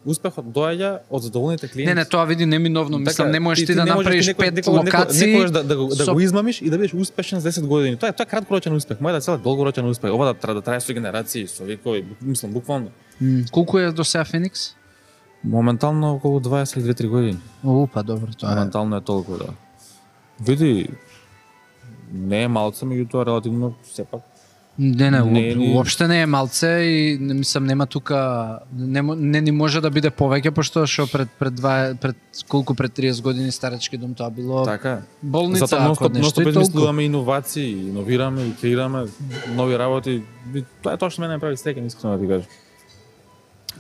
Успехот доаѓа од задоволните клиенти. не, не, тоа види неминовно. Мислам, не можеш ти, да можеш направиш некој- пет некој- некој- локации. Некогаш да, да, го, да со- го измамиш и да бидеш успешен за 10 години. Тоа е тоа е краткорочен успех. Мојата цел е долгорочен успех. Ова да, тра- да трае со генерации, со векови, мислам буквално. М, Колку е до сега Феникс? Моментално околу 22-3 години. О, па добро, тоа е. Моментално е толку, да. Види, не е малце, меѓутоа релативно сепак. Не, не, Не, уопште не е малце и не мислам нема тука не, не ни може да биде повеќе пошто што пред пред два пред колку пред 30 години старечки дом тоа било Така болница Затоа ако нешто и толку. измислуваме иновации, иновираме и креираме нови работи. Тоа е тоа што мене ме прави среќен, искрено да ти кажам.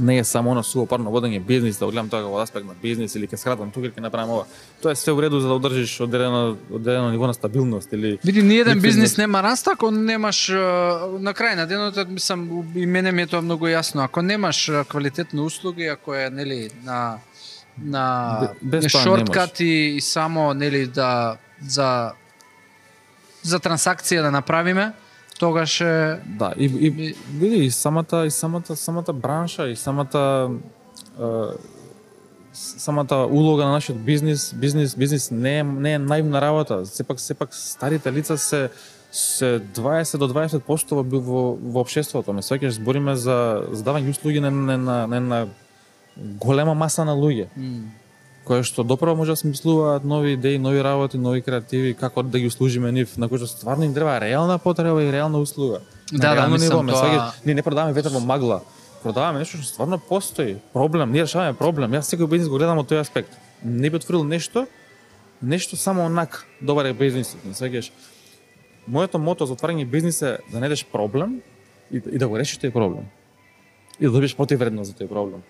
Не е само оно сувопарно водење бизнис, да гледам тоа како аспект на бизнис или ќе скратам тука или ќе направам ова. Тоа е све у реду за да одржиш одредено одредено ниво на стабилност или Види, ни еден бизнис нема раст ако немаш на крај на денот мислам и мене ми е тоа многу јасно. Ако немаш квалитетни услуги, ако е нели на на Бе- без не тоа шорткати и само нели да за за трансакција да направиме, тогаш е Да, и, и види и самата и самата самата бранша и самата е, самата улога на нашиот бизнис, бизнис бизнис не е не е наивна работа. Сепак сепак старите лица се се 20 до 20% во во, во општеството. Ме сваќаш збориме за за давање услуги на на на, на, на голема маса на луѓе кои што доправо може да смислуваат нови идеи, нови работи, нови креативи, како да ги услужиме нив, на кои што стварно им треба реална потреба и реална услуга. Да, да, мислам, ниво, тоа- сваќаш, ние не продаваме ветер во магла. Продаваме нешто што стварно постои. Проблем, ние решаваме проблем. Јас секој бизнис го гледам од тој аспект. Не би отворил нешто, нешто само онак добар е бизнисот, ме сваќаш. Моето мото за отварање бизнис е да најдеш проблем и, и да го решиш тој проблем. И да добиеш противредност за тој проблем.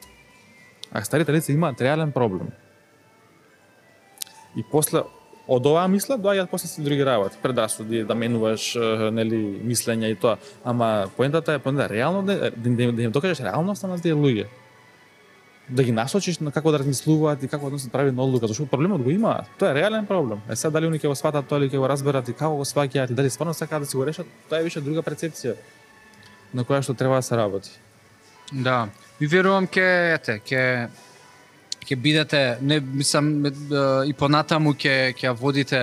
А старите лица имаат реален проблем. И после од оваа мисла доаѓаат после си други работи, предрасуди, да менуваш нели мислења и тоа. Ама поентата е поента реално да, да, да, да им докажеш реалноста на тие луѓе. Да ги насочиш на како да размислуваат и како да се прави на одлука, зашто проблемот го има, Тоа е реален проблем. Е сега дали они ќе го сватат тоа или ќе го разберат и како го сваќаат и дали стварно сакаат да си го решат, тоа е више друга прецепција на која што треба да се работи. Да. И верувам ке ете, ке ќе бидете не мислам и понатаму ќе ќе водите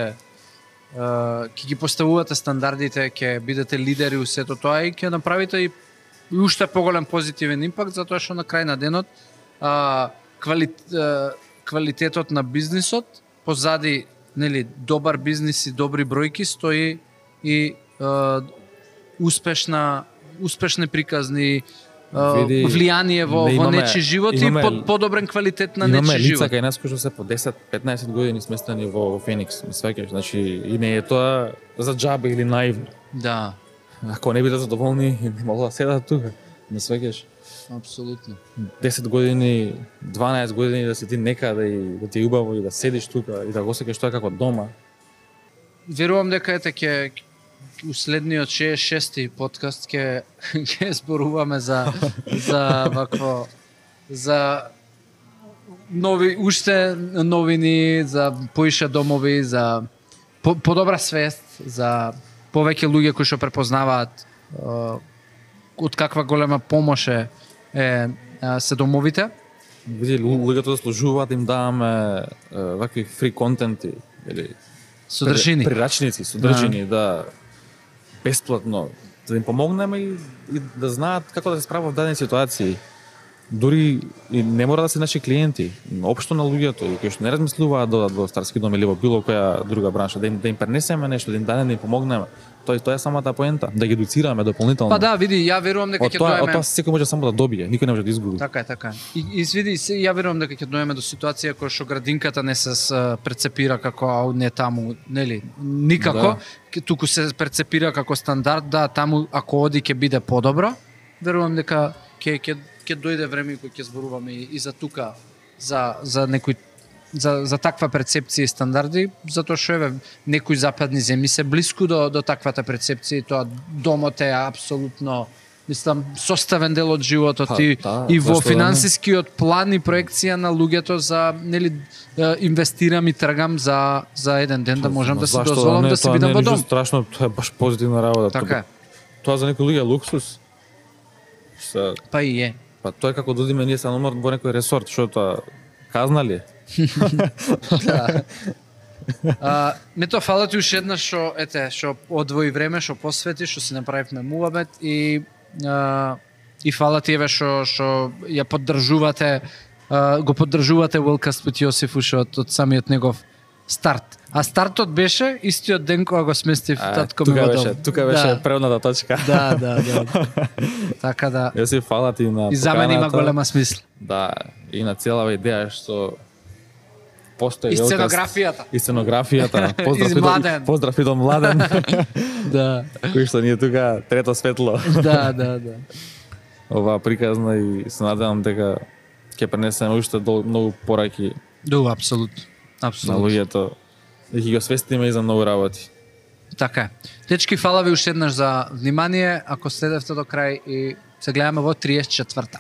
ќе ги поставувате стандардите, ќе бидете лидери у сето тоа и ќе направите и, и уште поголем позитивен импакт затоа што на крај на денот а, квали, а, квалитетот на бизнисот позади нели добар бизнис и добри бројки стои и а, успешна успешни приказни Види, влијание во, не во имаме- нечи живот имаме- и под, подобрен квалитет на Имаме нечи лица живот. кај нас кои што се по 10-15 години сместени во, во Феникс, ме сваќаш, значи и не е тоа за џаба или наивно. Да, Ако не бидат задоволни, не могат да седат тука. Ме сваќаш. апсолутно. 10 години, 12 години да си ти некаде и да ти е убаво и да седиш тука и да го осеќаш тоа како дома. Верувам дека ете ќе у следниот 66-ти подкаст ќе ќе зборуваме за за вакво за нови уште новини за поише домови за по, подобра свест за повеќе луѓе кои што препознаваат е, од каква голема помош е, е, се домовите. Види, лу- луѓето заслужуваат да им даваме вакви фри контенти или Содржини. прирачници, содржини, да бесплатно, да им помогнеме и, и да знаат како да се справат во дадени ситуации. Дури и не мора да се наши клиенти, но општо на луѓето и кои што не размислуваат да одат во старски дом или во било која друга бранша, да им да им пренесеме нешто, да им дадеме, да им помогнеме. Тоа тоа е самата поента, да ги едуцираме дополнително. Па да, види, ја верувам дека ќе тоа, од доеме тоа секој може само да добие, никој не може да изгуби. Така е, така е. И, и свиди, се, ја верувам дека ќе доеме до ситуација која што градинката не се прецепира како ау не таму, нели? Никако, да. туку се прецепира како стандард, да, таму ако оди ќе биде подобро. Верувам дека ќе ќе ќе дојде време кој ќе зборуваме и, и за тука за за некој за, за таква перцепција и стандарди, затоа што еве некои западни земји се блиску до до таквата перцепција и тоа домот е апсолутно мислам составен дел од животот Па, и, да, и во финансискиот план и проекција на луѓето за нели инвестирам и трагам за за еден ден да можам Ма да си дозволам не? да Тоа бидам во дом. Страшно, тоа е баш позитивна работа. Така е. Тоа за некои луѓе е луксус. Са, Па и е. па тоа е како да одиме ние се номер во некој ресорт, што тоа казна ли? Да. А, ме тоа фала ти уште еднаш што ете што одвои време, што посвети, што си направивме муабет и а, и фала ти еве што што ја поддржувате а, го поддржувате Велкаст with Јосиф уште од, од самиот негов старт. А стартот беше истиот ден кога го сместив А, татко ми тука во беше, тука беше да. преводната точка. Да, да, да. така да. Јас си фала ти на И за мене има голема смисла. Да, и на целава идеја што постои И сценографијата. И сценографијата. Поздрав И Младен. поздрав и до Младен, Да. кој што ни е тука трето светло. да, да, да. оваа приказна и се надевам дека ќе пренесеме уште дол, многу пораки Да, апсолутно. на Апсолутно. луѓето и ќе ги освестиме и за многу работи. Така е. Дечки, фала ви уште еднаш за внимание. Ако следевте до крај и се гледаме во 34-та.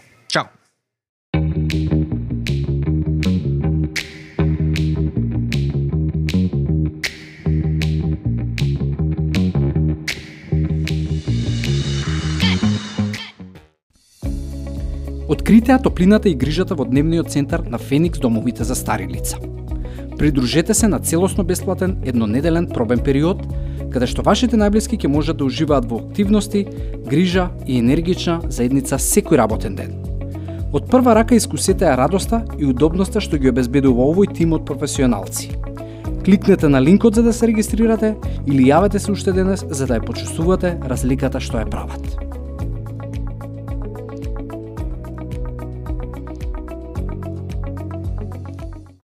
Чао! Открите ја топлината и грижата во дневниот центар на Феникс домовите за стари лица. Придружете се на целосно бесплатен еднонеделен пробен период, каде што вашите најблиски ќе можат да уживаат во активности, грижа и енергична заедница секој работен ден. Од прва рака искусете ја радоста и удобноста што ги обезбедува овој тим од професионалци. Кликнете на линкот за да се регистрирате или јавете се уште денес за да ја почувствувате разликата што ја прават.